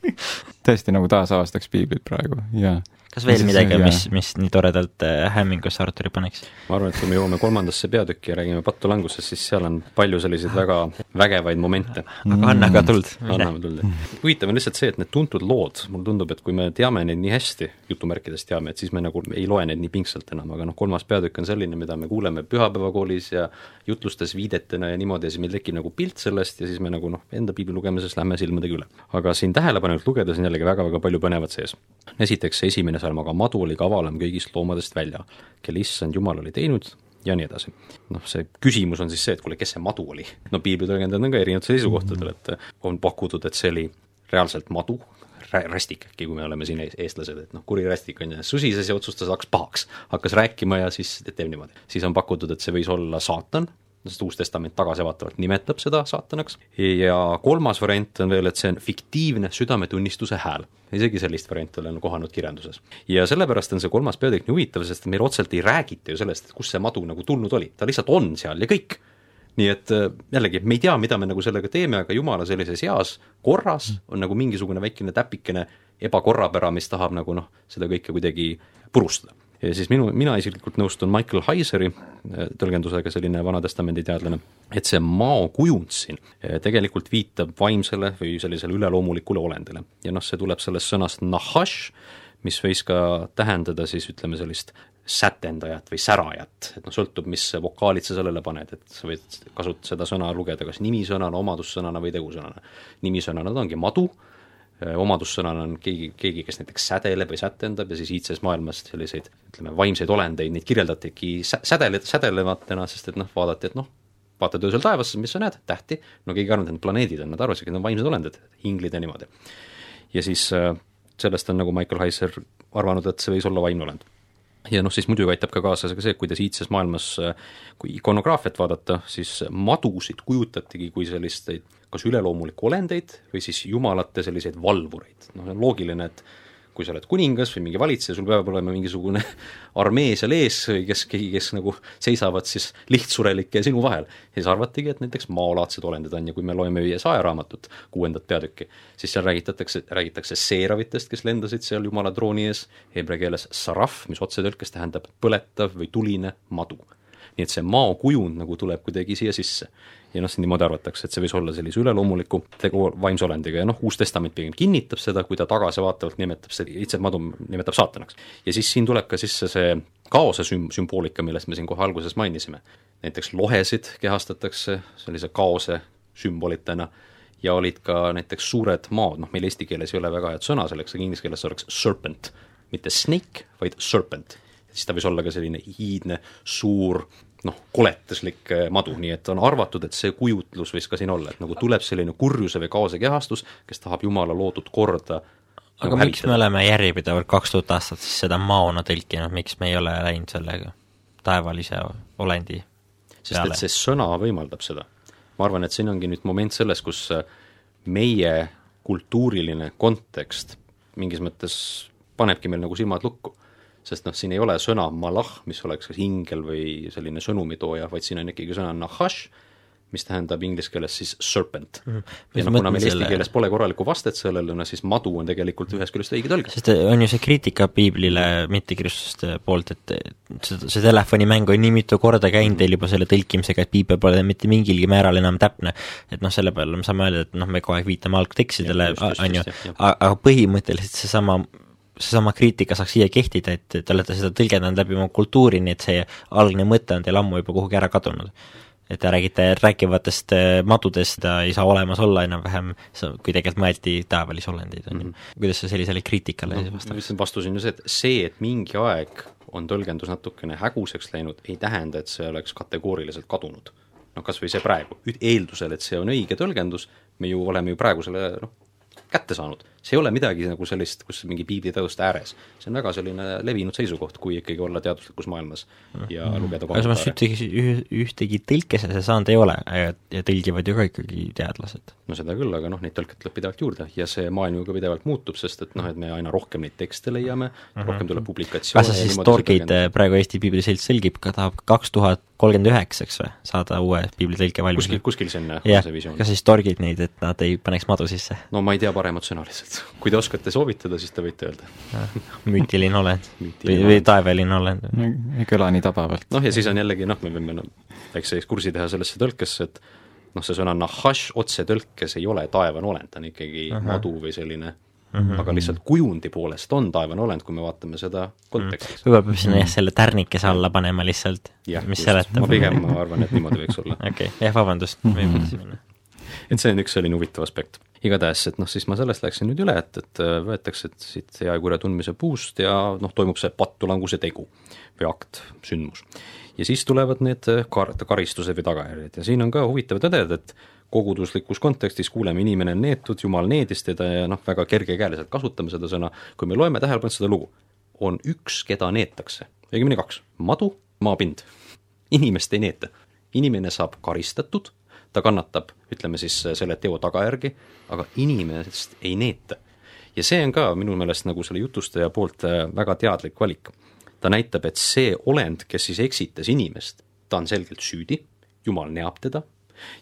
tõesti nagu taasavastaks piiblit praegu, jaa. Kas veel midagi, mis, mis nii toredalt äh, hämmingusse Arturi paneks? ma arvan, et kui me jõuame kolmandasse peatükki ja räägime pattulangusest, siis seal on palju selliseid väga vägevaid momente. aga anna ka tuld, anname tuld. huvitav on lihtsalt see, et need tuntud lood, mulle tundub, et kui me teame neid nii hästi, jutumärkides teame, et siis me nagu ei loe neid nii pingsalt enam, aga noh, kolmas peatükk on selline, mida me kuuleme pühapäevakoolis ja jutlustes viidetena ja niimoodi ja siis meil tekib nagu pilt sellest ja siis me nagu noh, enda piibli lugemises lähme silmadega üle. aga siin tähelepanelikult lugedes on jällegi väga-väga palju põnevat sees. esiteks see esimene salm, aga madu oli kavalam kõigist loomadest välja, kelle issand Jumal oli teinud ja nii edasi. noh, see küsimus on siis see, et kuule, kes see madu oli? no piiblitõlgendajad on ka erinevatel seisukohtadel, et on pakutud, et see oli reaalselt madu, rästik äkki, kui me oleme siin ees- eestlased, et noh, kuri rästik on ju, susises ja otsustas, hakkas pahaks. hakkas rääkima ja siis teeb niimoodi. siis on pakutud, et see võis olla saatan, sest Uus Testament tagasivaatavalt nimetab seda saatanaks, ja kolmas variant on veel, et see on fiktiivne südametunnistuse hääl. isegi sellist varianti olen kohanud kirjanduses. ja sellepärast on see kolmas peatükk nii huvitav, sest meil otseselt ei räägita ju sellest, et kust see madu nagu tulnud oli, ta lihtsalt on seal ja kõik nii et äh, jällegi, me ei tea, mida me nagu sellega teeme, aga jumala sellises heas korras on nagu mingisugune väikene täpikene ebakorrapära, mis tahab nagu noh, seda kõike kuidagi purustada. Ja siis minu, mina isiklikult nõustun Michael Heiseri äh, tõlgendusega, selline Vana-testamendi teadlane, et see maokujund siin äh, tegelikult viitab vaimsele või sellisele üleloomulikule olendile. ja noh, see tuleb sellest sõnast nahash, mis võis ka tähendada siis ütleme sellist sätendajat või särajat, et noh, sõltub, mis vokaalid sa sellele paned, et sa võid kasut-, seda sõna lugeda kas nimisõnana, omadussõnana või tegusõnana. nimisõnana ta ongi madu, omadussõnana on keegi, keegi, kes näiteks sädeleb või sätendab ja siis iidses maailmas selliseid ütleme, vaimseid olendeid, neid kirjeldatigi sä-, sädele, sädelevatena, sest et noh, vaadati, et noh, vaatad öösel taevasse, mis sa näed, tähti, no keegi ei arvanud, et need planeedid on, nad arvasidki, et need on vaimsed olendid, hinglid ja niimoodi. ja siis äh, sellest on nagu Michael Heiser arvanud, et see võis olla vaimne olend ja noh, siis muidugi aitab ka kaasa ka see, kuidas iidses maailmas, kui ikonograafiat vaadata, siis madusid kujutatigi kui selliseid kas üleloomulikke olendeid või siis jumalate selliseid valvureid. noh, on loogiline, et kui sa oled kuningas või mingi valitseja, sul peab olema mingisugune armee seal ees, kes, keegi, kes nagu seisavad siis lihtsurelike ja sinu vahel. ja siis arvatigi, et näiteks maolaadsed olendid on ja kui me loeme Jesaja raamatut, kuuendat peatükki, siis seal räägitatakse, räägitakse seeravitest, kes lendasid seal jumala trooni ees, heebrea keeles saraf, mis otsetõlkes tähendab põletav või tuline madu nii et see maokujund nagu tuleb kuidagi siia sisse. ja noh, niimoodi arvatakse, et see võis olla sellise üleloomuliku tegu vaimse olendiga ja noh, Uus Testament pigem kinnitab seda, kui ta tagasivaatavalt nimetab seda, lihtsalt madu nimetab saatanaks. ja siis siin tuleb ka sisse see kaose süm-, sümboolika, millest me siin kohe alguses mainisime. näiteks lohesid kehastatakse sellise kaose sümbolitena ja olid ka näiteks suured maad, noh meil eesti keeles ei ole väga head sõna selleks, aga inglise keeles oleks serpent, mitte snake, vaid serpent siis ta võis olla ka selline iidne, suur noh, koletislik eh, madu, nii et on arvatud, et see kujutlus võis ka siin olla, et nagu tuleb selline kurjuse või kaose kehastus, kes tahab Jumala loodud korda aga nagu miks me oleme järjepidevalt kaks tuhat aastat siis seda maona tõlkinud, miks me ei ole läinud sellega taevalise olendi sest peale et see sõna võimaldab seda. ma arvan, et siin ongi nüüd moment selles, kus äh, meie kultuuriline kontekst mingis mõttes panebki meil nagu silmad lukku. Sest noh, siin ei ole sõna malach, mis oleks kas ingel või selline sõnumitooja, vaid siin on ikkagi sõna nahash, mis tähendab inglise keeles siis serpent mm. -hmm. ja noh, kuna meil eesti selle- keeles pole korralikku vastet sellele, no siis madu on tegelikult ühest küljest õige tõlge. sest on ju see kriitika piiblile mittekristlaste poolt, et see, see telefonimäng on nii mitu korda käinud teil juba selle tõlkimisega, et piibel pole mitte mingilgi määral enam täpne. et noh, selle peale me saame öelda, et noh, me kogu aeg viitame algtekstidele on ju aga põhimõtteliselt seesama seesama kriitika saaks siia kehtida, et te olete seda tõlgendanud läbi oma kultuuri, nii et see algne mõte on teil ammu juba kuhugi ära kadunud. et te räägite rääkivatest äh, madudest, ta ei saa olemas olla enam-vähem, kui tegelikult mõeldi taevalisi olendeid, on ju. kuidas sa sellisele kriitikale no, vastaks? vastus on ju see, et see, et mingi aeg on tõlgendus natukene häguseks läinud, ei tähenda, et see oleks kategooriliselt kadunud. noh, kas või see praegu, eeldusel, et see on õige tõlgendus, me ju oleme ju praegu selle noh, kätte saanud. See ei ole midagi nagu sellist, kus mingi piiblitõuste ääres. see on väga selline levinud seisukoht, kui ikkagi olla teaduslikus maailmas ja mm lugeda aga samas ühtegi, ühtegi tõlkese see saanud ei ole ja, ja tõlgivad ju ka ikkagi teadlased. no seda küll, aga noh, neid tõlke tuleb pidevalt juurde ja see maailm ju ka pidevalt muutub, sest et noh, et me aina rohkem neid tekste leiame mm, -hmm. rohkem tuleb publikatsioone kas sa siis torgid, praegu Eesti Piibliselts tõlgib ka, tahab kaks tuhat kolmkümmend üheksaks või, saada uue piiblitõlke valmis? kuskil, kuskil sinna jah, kas siis torgid neid, et nad ei paneks madu sisse? no ma ei tea paremat sõna lihtsalt. Kui te oskate soovitada, siis te võite öelda. müütiline olend või, või taevaline olend. ei kõla nii tabavalt. noh, ja siis on jällegi noh, me võime no, väikse ekskursi teha sellesse tõlkesse, et noh, see sõna nahash otsetõlkes ei ole taevane olend, ta on ikkagi Aha. madu või selline Mm -hmm. aga lihtsalt kujundi poolest on taevane olend, kui me vaatame seda kontekstis mm. võib-olla peab sinna jah, selle tärnikese alla panema lihtsalt, mis seletab. ma pigem, ma arvan, et niimoodi võiks olla. okei okay., jah, vabandust mm, -hmm. võib edasi minna. et see on üks selline huvitav aspekt. Igatahes, et noh, siis ma sellest läksin nüüd üle, et, et äh, võetakse siit hea ja kurja tundmise puust ja noh, toimub see pattulanguse tegu või akt, sündmus. ja siis tulevad need äh, kar-, karistused või tagajärjed ja siin on ka huvitav tõdeda, et koguduslikus kontekstis kuuleme, inimene on neetud, Jumal needis teda ja noh, väga kergekäeliselt kasutame seda sõna, kui me loeme tähelepanelikult seda lugu, on üks, keda neetakse, õigemini kaks, madu, maapind. inimest ei neeta. inimene saab karistatud, ta kannatab, ütleme siis selle teo tagajärgi, aga inimest ei neeta. ja see on ka minu meelest nagu selle jutustaja poolt äh, väga teadlik valik. ta näitab, et see olend, kes siis eksitas inimest, ta on selgelt süüdi, Jumal neab teda,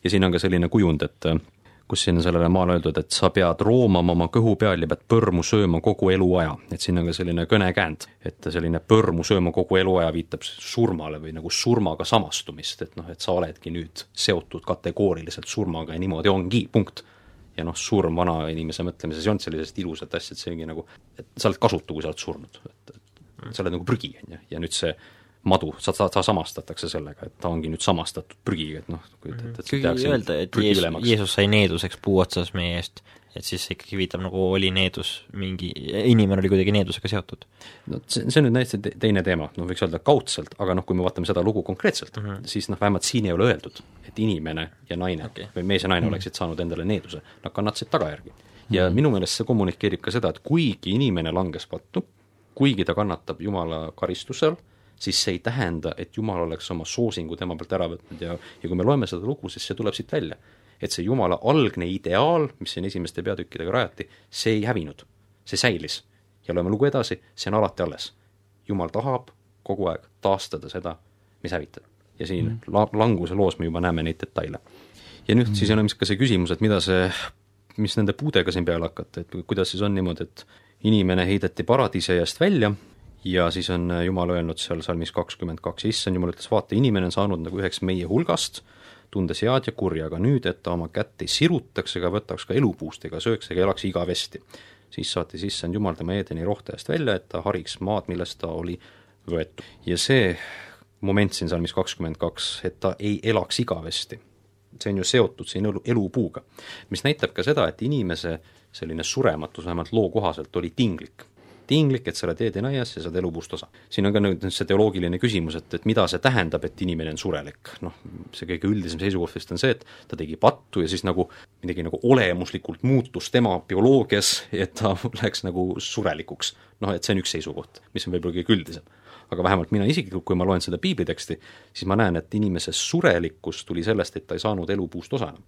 ja siin on ka selline kujund, et äh, kus siin sellele maale öeldud, et sa pead roomama oma kõhu peal ja pead põrmu sööma kogu eluaja. et siin on ka selline kõnekäänd, et selline põrmu sööma kogu eluaja viitab surmale või nagu surmaga samastumist, et noh, et sa oledki nüüd seotud kategooriliselt surmaga ja niimoodi ongi, punkt. ja noh, surm vana inimese mõtlemises ei olnud sellisest ilusat asja, et see ongi nagu, et sa oled kasutu, kui sa oled surnud, et, et sa oled nagu prügi, on ju, ja nüüd see madu, sa, sa, sa samastatakse sellega, et ta ongi nüüd samastatud prügiga, et noh, kujutad ette, et kuigi öelda, et Jeesus, Jeesus sai needuseks puu otsas meie eest, et siis see ikkagi viitab nagu oli needus mingi, inimene oli kuidagi needusega seotud. no see, see on nüüd täiesti teine teema, noh võiks öelda kaudselt, aga noh, kui me vaatame seda lugu konkreetselt mm, -hmm. siis noh, vähemalt siin ei ole öeldud, et inimene ja naine okay. või mees ja naine mm -hmm. oleksid saanud endale needuse, nad kannatasid tagajärgi. ja mm -hmm. minu meelest see kommunikeerib ka seda, et kuigi inimene langes pattu, kuigi ta kannatab Jumala karistusel, siis see ei tähenda, et Jumal oleks oma soosingu tema pealt ära võtnud ja, ja kui me loeme seda lugu, siis see tuleb siit välja. et see Jumala algne ideaal, mis siin esimeste peatükkidega rajati, see ei hävinud, see säilis. ja loeme lugu edasi, see on alati alles. Jumal tahab kogu aeg taastada seda, mis hävitab. ja siin mm. la-, languse loos me juba näeme neid detaile. ja nüüd mm. siis on ilmselt ka see küsimus, et mida see, mis nende puudega siin peale hakata, et kuidas siis on niimoodi, et inimene heideti paradiisi eest välja ja siis on äh, Jumal öelnud seal salmis kakskümmend kaks, issand Jumal ütles, vaata, inimene on saanud nagu üheks meie hulgast, tundes head ja kurja, aga nüüd, et ta oma kätt ei sirutaks ega võtaks ka elupuust ega sööks ega elaks igavesti. siis saatis issand Jumal tema Eedeni rohte eest välja, et ta hariks maad, millest ta oli võetud. ja see moment siin salmis kakskümmend kaks, et ta ei elaks igavesti, see on ju seotud siin elu, elupuuga, mis näitab ka seda, et inimese selline surematus vähemalt loo kohaselt oli tinglik tinglik, et sa oled eedenaias ja saad elupuust osa. siin on ka nüüd see teoloogiline küsimus, et, et mida see tähendab, et inimene on surelik. noh, see kõige üldisem seisukoht vist on see, et ta tegi pattu ja siis nagu midagi nagu olemuslikult muutus tema bioloogias, et ta läks nagu surelikuks. noh, et see on üks seisukoht, mis on võib-olla kõige üldisem aga vähemalt mina isiklikult, kui ma loen seda piibliteksti, siis ma näen, et inimese surelikkus tuli sellest, et ta ei saanud elupuust osa enam.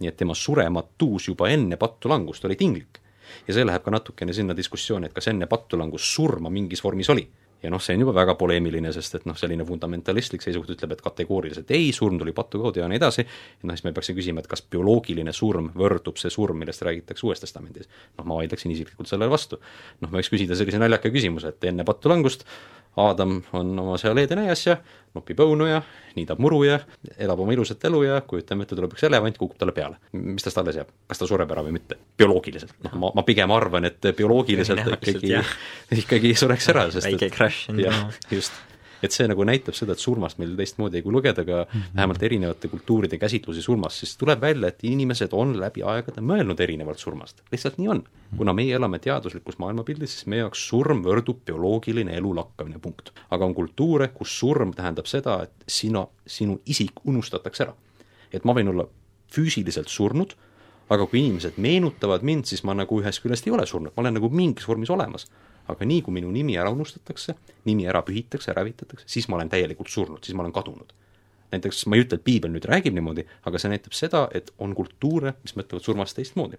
nii et tema surematus juba enne pattu langust oli tinglik ja see läheb ka natukene sinna diskussiooni, et kas enne pattulangus surma mingis vormis oli. ja noh, see on juba väga poleemiline, sest et noh, selline fundamentalistlik seisukoht ütleb, et kategooriliselt ei, surm tuli patu kaudu ja nii edasi, noh siis me peaksime küsima, et kas bioloogiline surm võrdub see surm, millest räägitakse Uues Testamendis. noh, ma vaidleksin isiklikult sellele vastu. noh, ma võiks küsida sellise naljaka küsimuse, et enne pattu Aadam on oma seal Eedeni aias ja nopib õunu ja niidab muru ja elab oma ilusat elu ja kujutame ette, tuleb üks elevant, kukub talle peale. mis tast alles jääb, kas ta sureb ära või mitte? bioloogiliselt, noh ma, ma pigem arvan, et bioloogiliselt ikkagi, ikkagi sureks ära, sest väike crash on jah, just et see nagu näitab seda, et surmast meil teistmoodi, kui lugeda ka mm -hmm. vähemalt erinevate kultuuride käsitlusi surmast, siis tuleb välja, et inimesed on läbi aegade mõelnud erinevalt surmast. lihtsalt nii on. kuna meie elame teaduslikus maailmapildis, siis meie jaoks surm võrdub bioloogiline elu lakkamine, punkt. aga on kultuure, kus surm tähendab seda, et sina, sinu isik unustatakse ära. et ma võin olla füüsiliselt surnud, aga kui inimesed meenutavad mind, siis ma nagu ühest küljest ei ole surnud, ma olen nagu mingis vormis olemas aga nii, kui minu nimi ära unustatakse, nimi ära pühitakse, ära hävitatakse, siis ma olen täielikult surnud, siis ma olen kadunud. näiteks ma ei ütle, et piibel nüüd räägib niimoodi, aga see näitab seda, et on kultuure, mis mõtlevad surmast teistmoodi.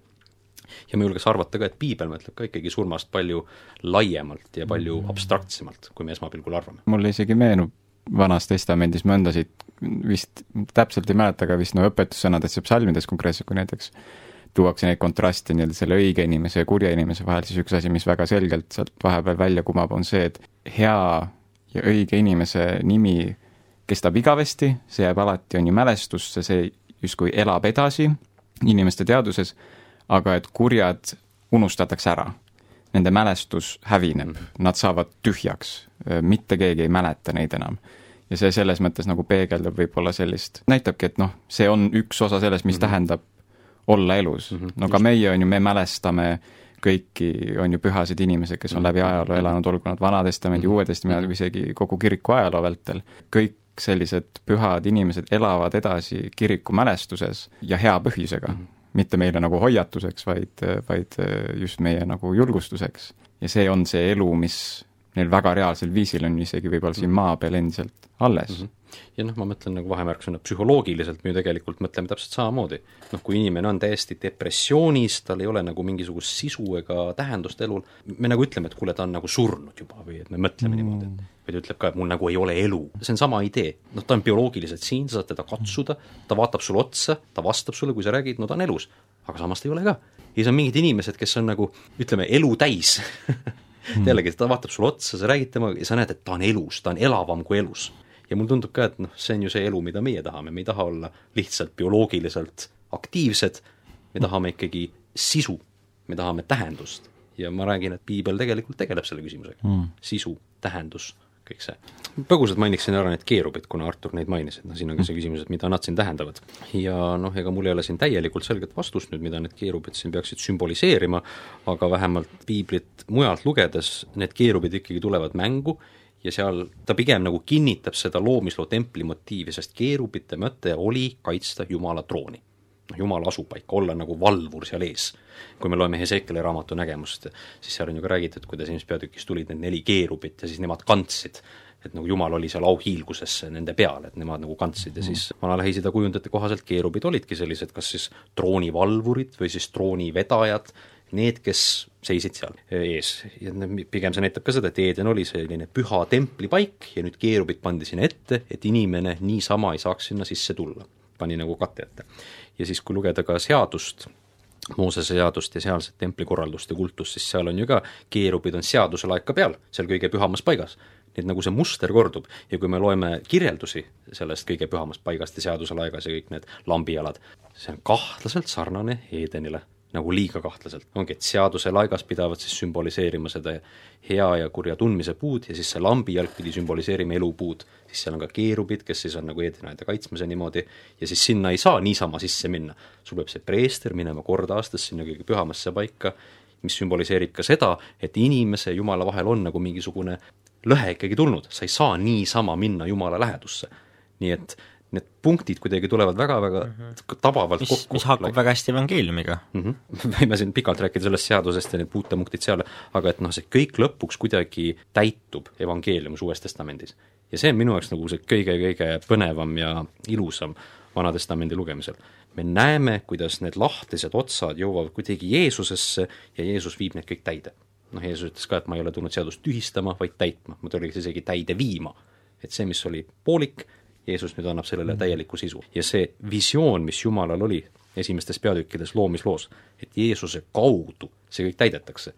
ja ma julgeks arvata ka, et piibel mõtleb ka ikkagi surmast palju laiemalt ja palju mm. abstraktsemalt, kui me esmapilgul arvame. mulle isegi meenub Vanas Testamendis mõndasid, vist täpselt ei mäleta, aga vist no õpetussõnadesse psalmides konkreetselt, kui näiteks tuuakse neid kontraste nii-öelda selle õige inimese ja kurja inimese vahel, siis üks asi, mis väga selgelt sealt vahepeal välja kumab, on see, et hea ja õige inimese nimi kestab igavesti, see jääb alati, on ju, mälestusse, see justkui elab edasi inimeste teaduses, aga et kurjad unustatakse ära. Nende mälestus hävineb, nad saavad tühjaks, mitte keegi ei mäleta neid enam ja see selles mõttes nagu peegeldab võib-olla sellist, näitabki, et noh, see on üks osa sellest, mis mm -hmm. tähendab olla elus mm. -hmm, no ka just. meie on ju, me mälestame kõiki, on ju, pühasid inimesed, kes on läbi mhm. ajaloo elanud, olgu nad Vana-testamendi mm, -hmm. Uue Testamendi või isegi kogu kiriku ajaloo vältel. kõik sellised pühad inimesed elavad edasi kiriku mälestuses ja hea põhjusega mm. -hmm. mitte meile nagu hoiatuseks, vaid, vaid just meie nagu julgustuseks. ja see on see elu, mis neil väga reaalsel viisil on isegi võib-olla siin maa peal endiselt alles mm. -hmm ja noh, ma mõtlen nagu vahemärkusena psühholoogiliselt me ju tegelikult mõtleme täpselt samamoodi. noh, kui inimene on täiesti depressioonis, tal ei ole nagu mingisugust sisu ega tähendust elul, me nagu ütleme, et kuule, ta on nagu surnud juba või et me mõtleme mm. niimoodi, et või ta ütleb ka, et mul nagu ei ole elu. see on sama idee, noh, ta on bioloogiliselt siin, sa saad teda katsuda, ta vaatab sulle otsa, ta vastab sulle, kui sa räägid, no ta on elus. aga samas ta ei ole ka. ja siis on mingid inimesed, kes on nagu ütleme, elu täis mm. jällegi, ta vaatab sulle otsa, sa räägid temaga ja sa näed, et ta on elus, ta on elavam kui elus. Ja mulle tundub ka, et noh, see on ju see elu, mida meie tahame, me ei taha olla lihtsalt bioloogiliselt aktiivsed, me tahame ikkagi sisu, me tahame tähendust. ja ma räägin, et piibel tegelikult tegeleb selle küsimusega mm., sisu, tähendus kõik see. põgusalt mainiksin ära need keerubid, kuna Artur neid mainis, et noh, siin on ka see küsimus, et mida nad siin tähendavad. ja noh, ega mul ei ole siin täielikult selget vastust nüüd, mida need keerubid siin peaksid sümboliseerima, aga vähemalt piiblit mujalt lugedes need keerubid ikkagi tulevad mängu ja seal ta pigem nagu kinnitab seda loomisloo templi motiivi, sest keerubite mõte oli kaitsta Jumala trooni noh, Jumala asupaika, olla nagu valvur seal ees. kui me loeme Hesekieli raamatu nägemust, siis seal on ju ka räägitud, kuidas esimeses peatükis tulid need neli keerubit ja siis nemad kandsid et nagu Jumal oli seal auhiilguses nende peal, et nemad nagu kandsid ja siis vana Lähis-Ida kujundite kohaselt keerubid olidki sellised, kas siis troonivalvurid või siis troonivedajad, need, kes seisid seal ees ja pigem see näitab ka seda, et Eeden oli selline püha templipaik ja nüüd keerubid pandi sinna ette, et inimene niisama ei saaks sinna sisse tulla. pani nagu katte ette ja siis, kui lugeda ka seadust, Moosese seadust ja sealset templikorraldust ja kultust, siis seal on ju ka, keerubid on seaduse laeka peal, seal kõige pühamas paigas. nii et nagu see muster kordub ja kui me loeme kirjeldusi sellest kõige pühamast paigast ja seaduse laegas ja kõik need lambijalad, see on kahtlaselt sarnane Edenile nagu liiga kahtlaselt. ongi, et seaduse laigas pidavat siis sümboliseerima seda hea ja kurja tundmise puud ja siis see lambijalg pidi sümboliseerima elupuud. siis seal on ka keerubid, kes siis on nagu eedenaide kaitsmise niimoodi, ja siis sinna ei saa niisama sisse minna. sul peab see preester minema kord aastas sinna kõige pühamasse paika, mis sümboliseerib ka seda, et inimese ja Jumala vahel on nagu mingisugune lõhe ikkagi tulnud, sa ei saa niisama minna Jumala lähedusse. nii et need punktid kuidagi tulevad väga-väga mm -hmm. tabavalt mis, kokku. mis haakub väga hästi evangeeliumiga mm. -hmm. võime siin pikalt rääkida sellest seadusest ja need puutepunktid seal, aga et noh, see kõik lõpuks kuidagi täitub evangeeliumis Uues Testamendis. ja see on minu jaoks nagu see kõige-kõige põnevam ja ilusam Vana Testamendi lugemisel. me näeme, kuidas need lahtised otsad jõuavad kuidagi Jeesusesse ja Jeesus viib need kõik täide. noh, Jeesus ütles ka, et ma ei ole tulnud seadust tühistama, vaid täitma, ma tulin isegi täide viima. et see, mis oli poolik, Jeesus nüüd annab sellele täieliku sisu ja see visioon, mis Jumalal oli esimestes peatükkides loomisloos, et Jeesuse kaudu see kõik täidetakse.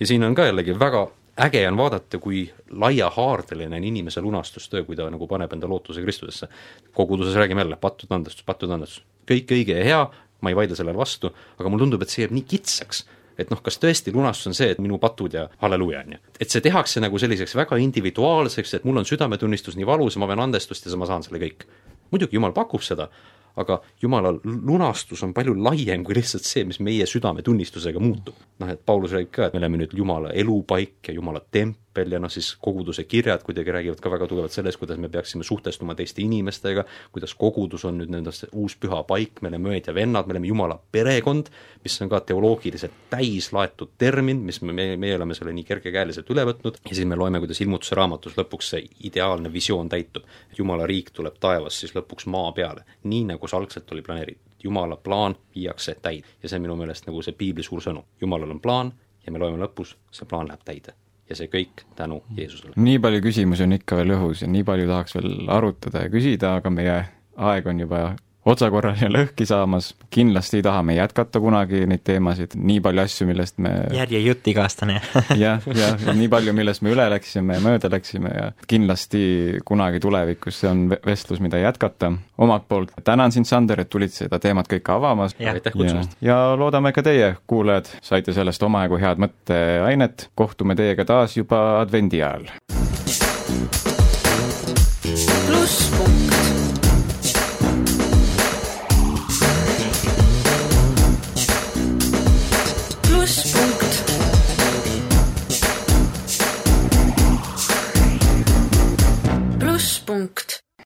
ja siin on ka jällegi väga äge on vaadata, kui laiahaardeline on inimese lunastustöö, kui ta nagu paneb enda lootuse Kristusesse. koguduses räägime jälle, pattude andestus, pattude andestus, kõik õige ja hea, ma ei vaidle sellele vastu, aga mulle tundub, et see jääb nii kitsaks, et noh, kas tõesti lunastus on see, et minu patud ja halleluuja, on ju. et see tehakse nagu selliseks väga individuaalseks, et mul on südametunnistus nii valus ma vajan andestust ja ma saan selle kõik. muidugi Jumal pakub seda, aga Jumala lunastus on palju laiem kui lihtsalt see, mis meie südametunnistusega muutub. noh, et Paulus räägib ka, et me oleme nüüd Jumala elupaik ja Jumala tempel ja noh, siis koguduse kirjad kuidagi räägivad ka väga tugevalt sellest, kuidas me peaksime suhtestuma teiste inimestega, kuidas kogudus on nüüd nendest uus püha paik, me oleme õed ja vennad, me oleme Jumala perekond, mis on ka teoloogiliselt täislaetud termin, mis me, me, meie oleme selle nii kergekäeliselt üle võtnud ja siis me loeme, kuidas ilmutuse raamatus lõpuks see ideaalne visioon täitub. Jumala riik tuleb taevas siis lõpuks maa peale, nii nagu kus algselt oli planeeritud. jumala plaan viiakse täide ja see on minu meelest nagu see piibli suur sõnum. jumalal on plaan ja me loeme lõpus, see plaan läheb täide. Ja see kõik tänu Jeesusele. nii palju küsimusi on ikka veel õhus ja nii palju tahaks veel arutada ja küsida, aga meie aeg on juba otsakorral ja lõhki saamas, kindlasti tahame jätkata kunagi neid teemasid, nii palju asju, millest me järjejutt iga-aastane jah, jah, nii palju, millest me üle läksime ja mööda läksime ja kindlasti kunagi tulevikus see on vestlus, mida jätkata. omalt poolt tänan sind, Sander, et tulid seda teemat kõike avama. aitäh kutsumast! ja loodame ka teie, kuulajad, saite sellest omajagu head mõtteainet, kohtume teiega taas juba advendi ajal. plusspunkt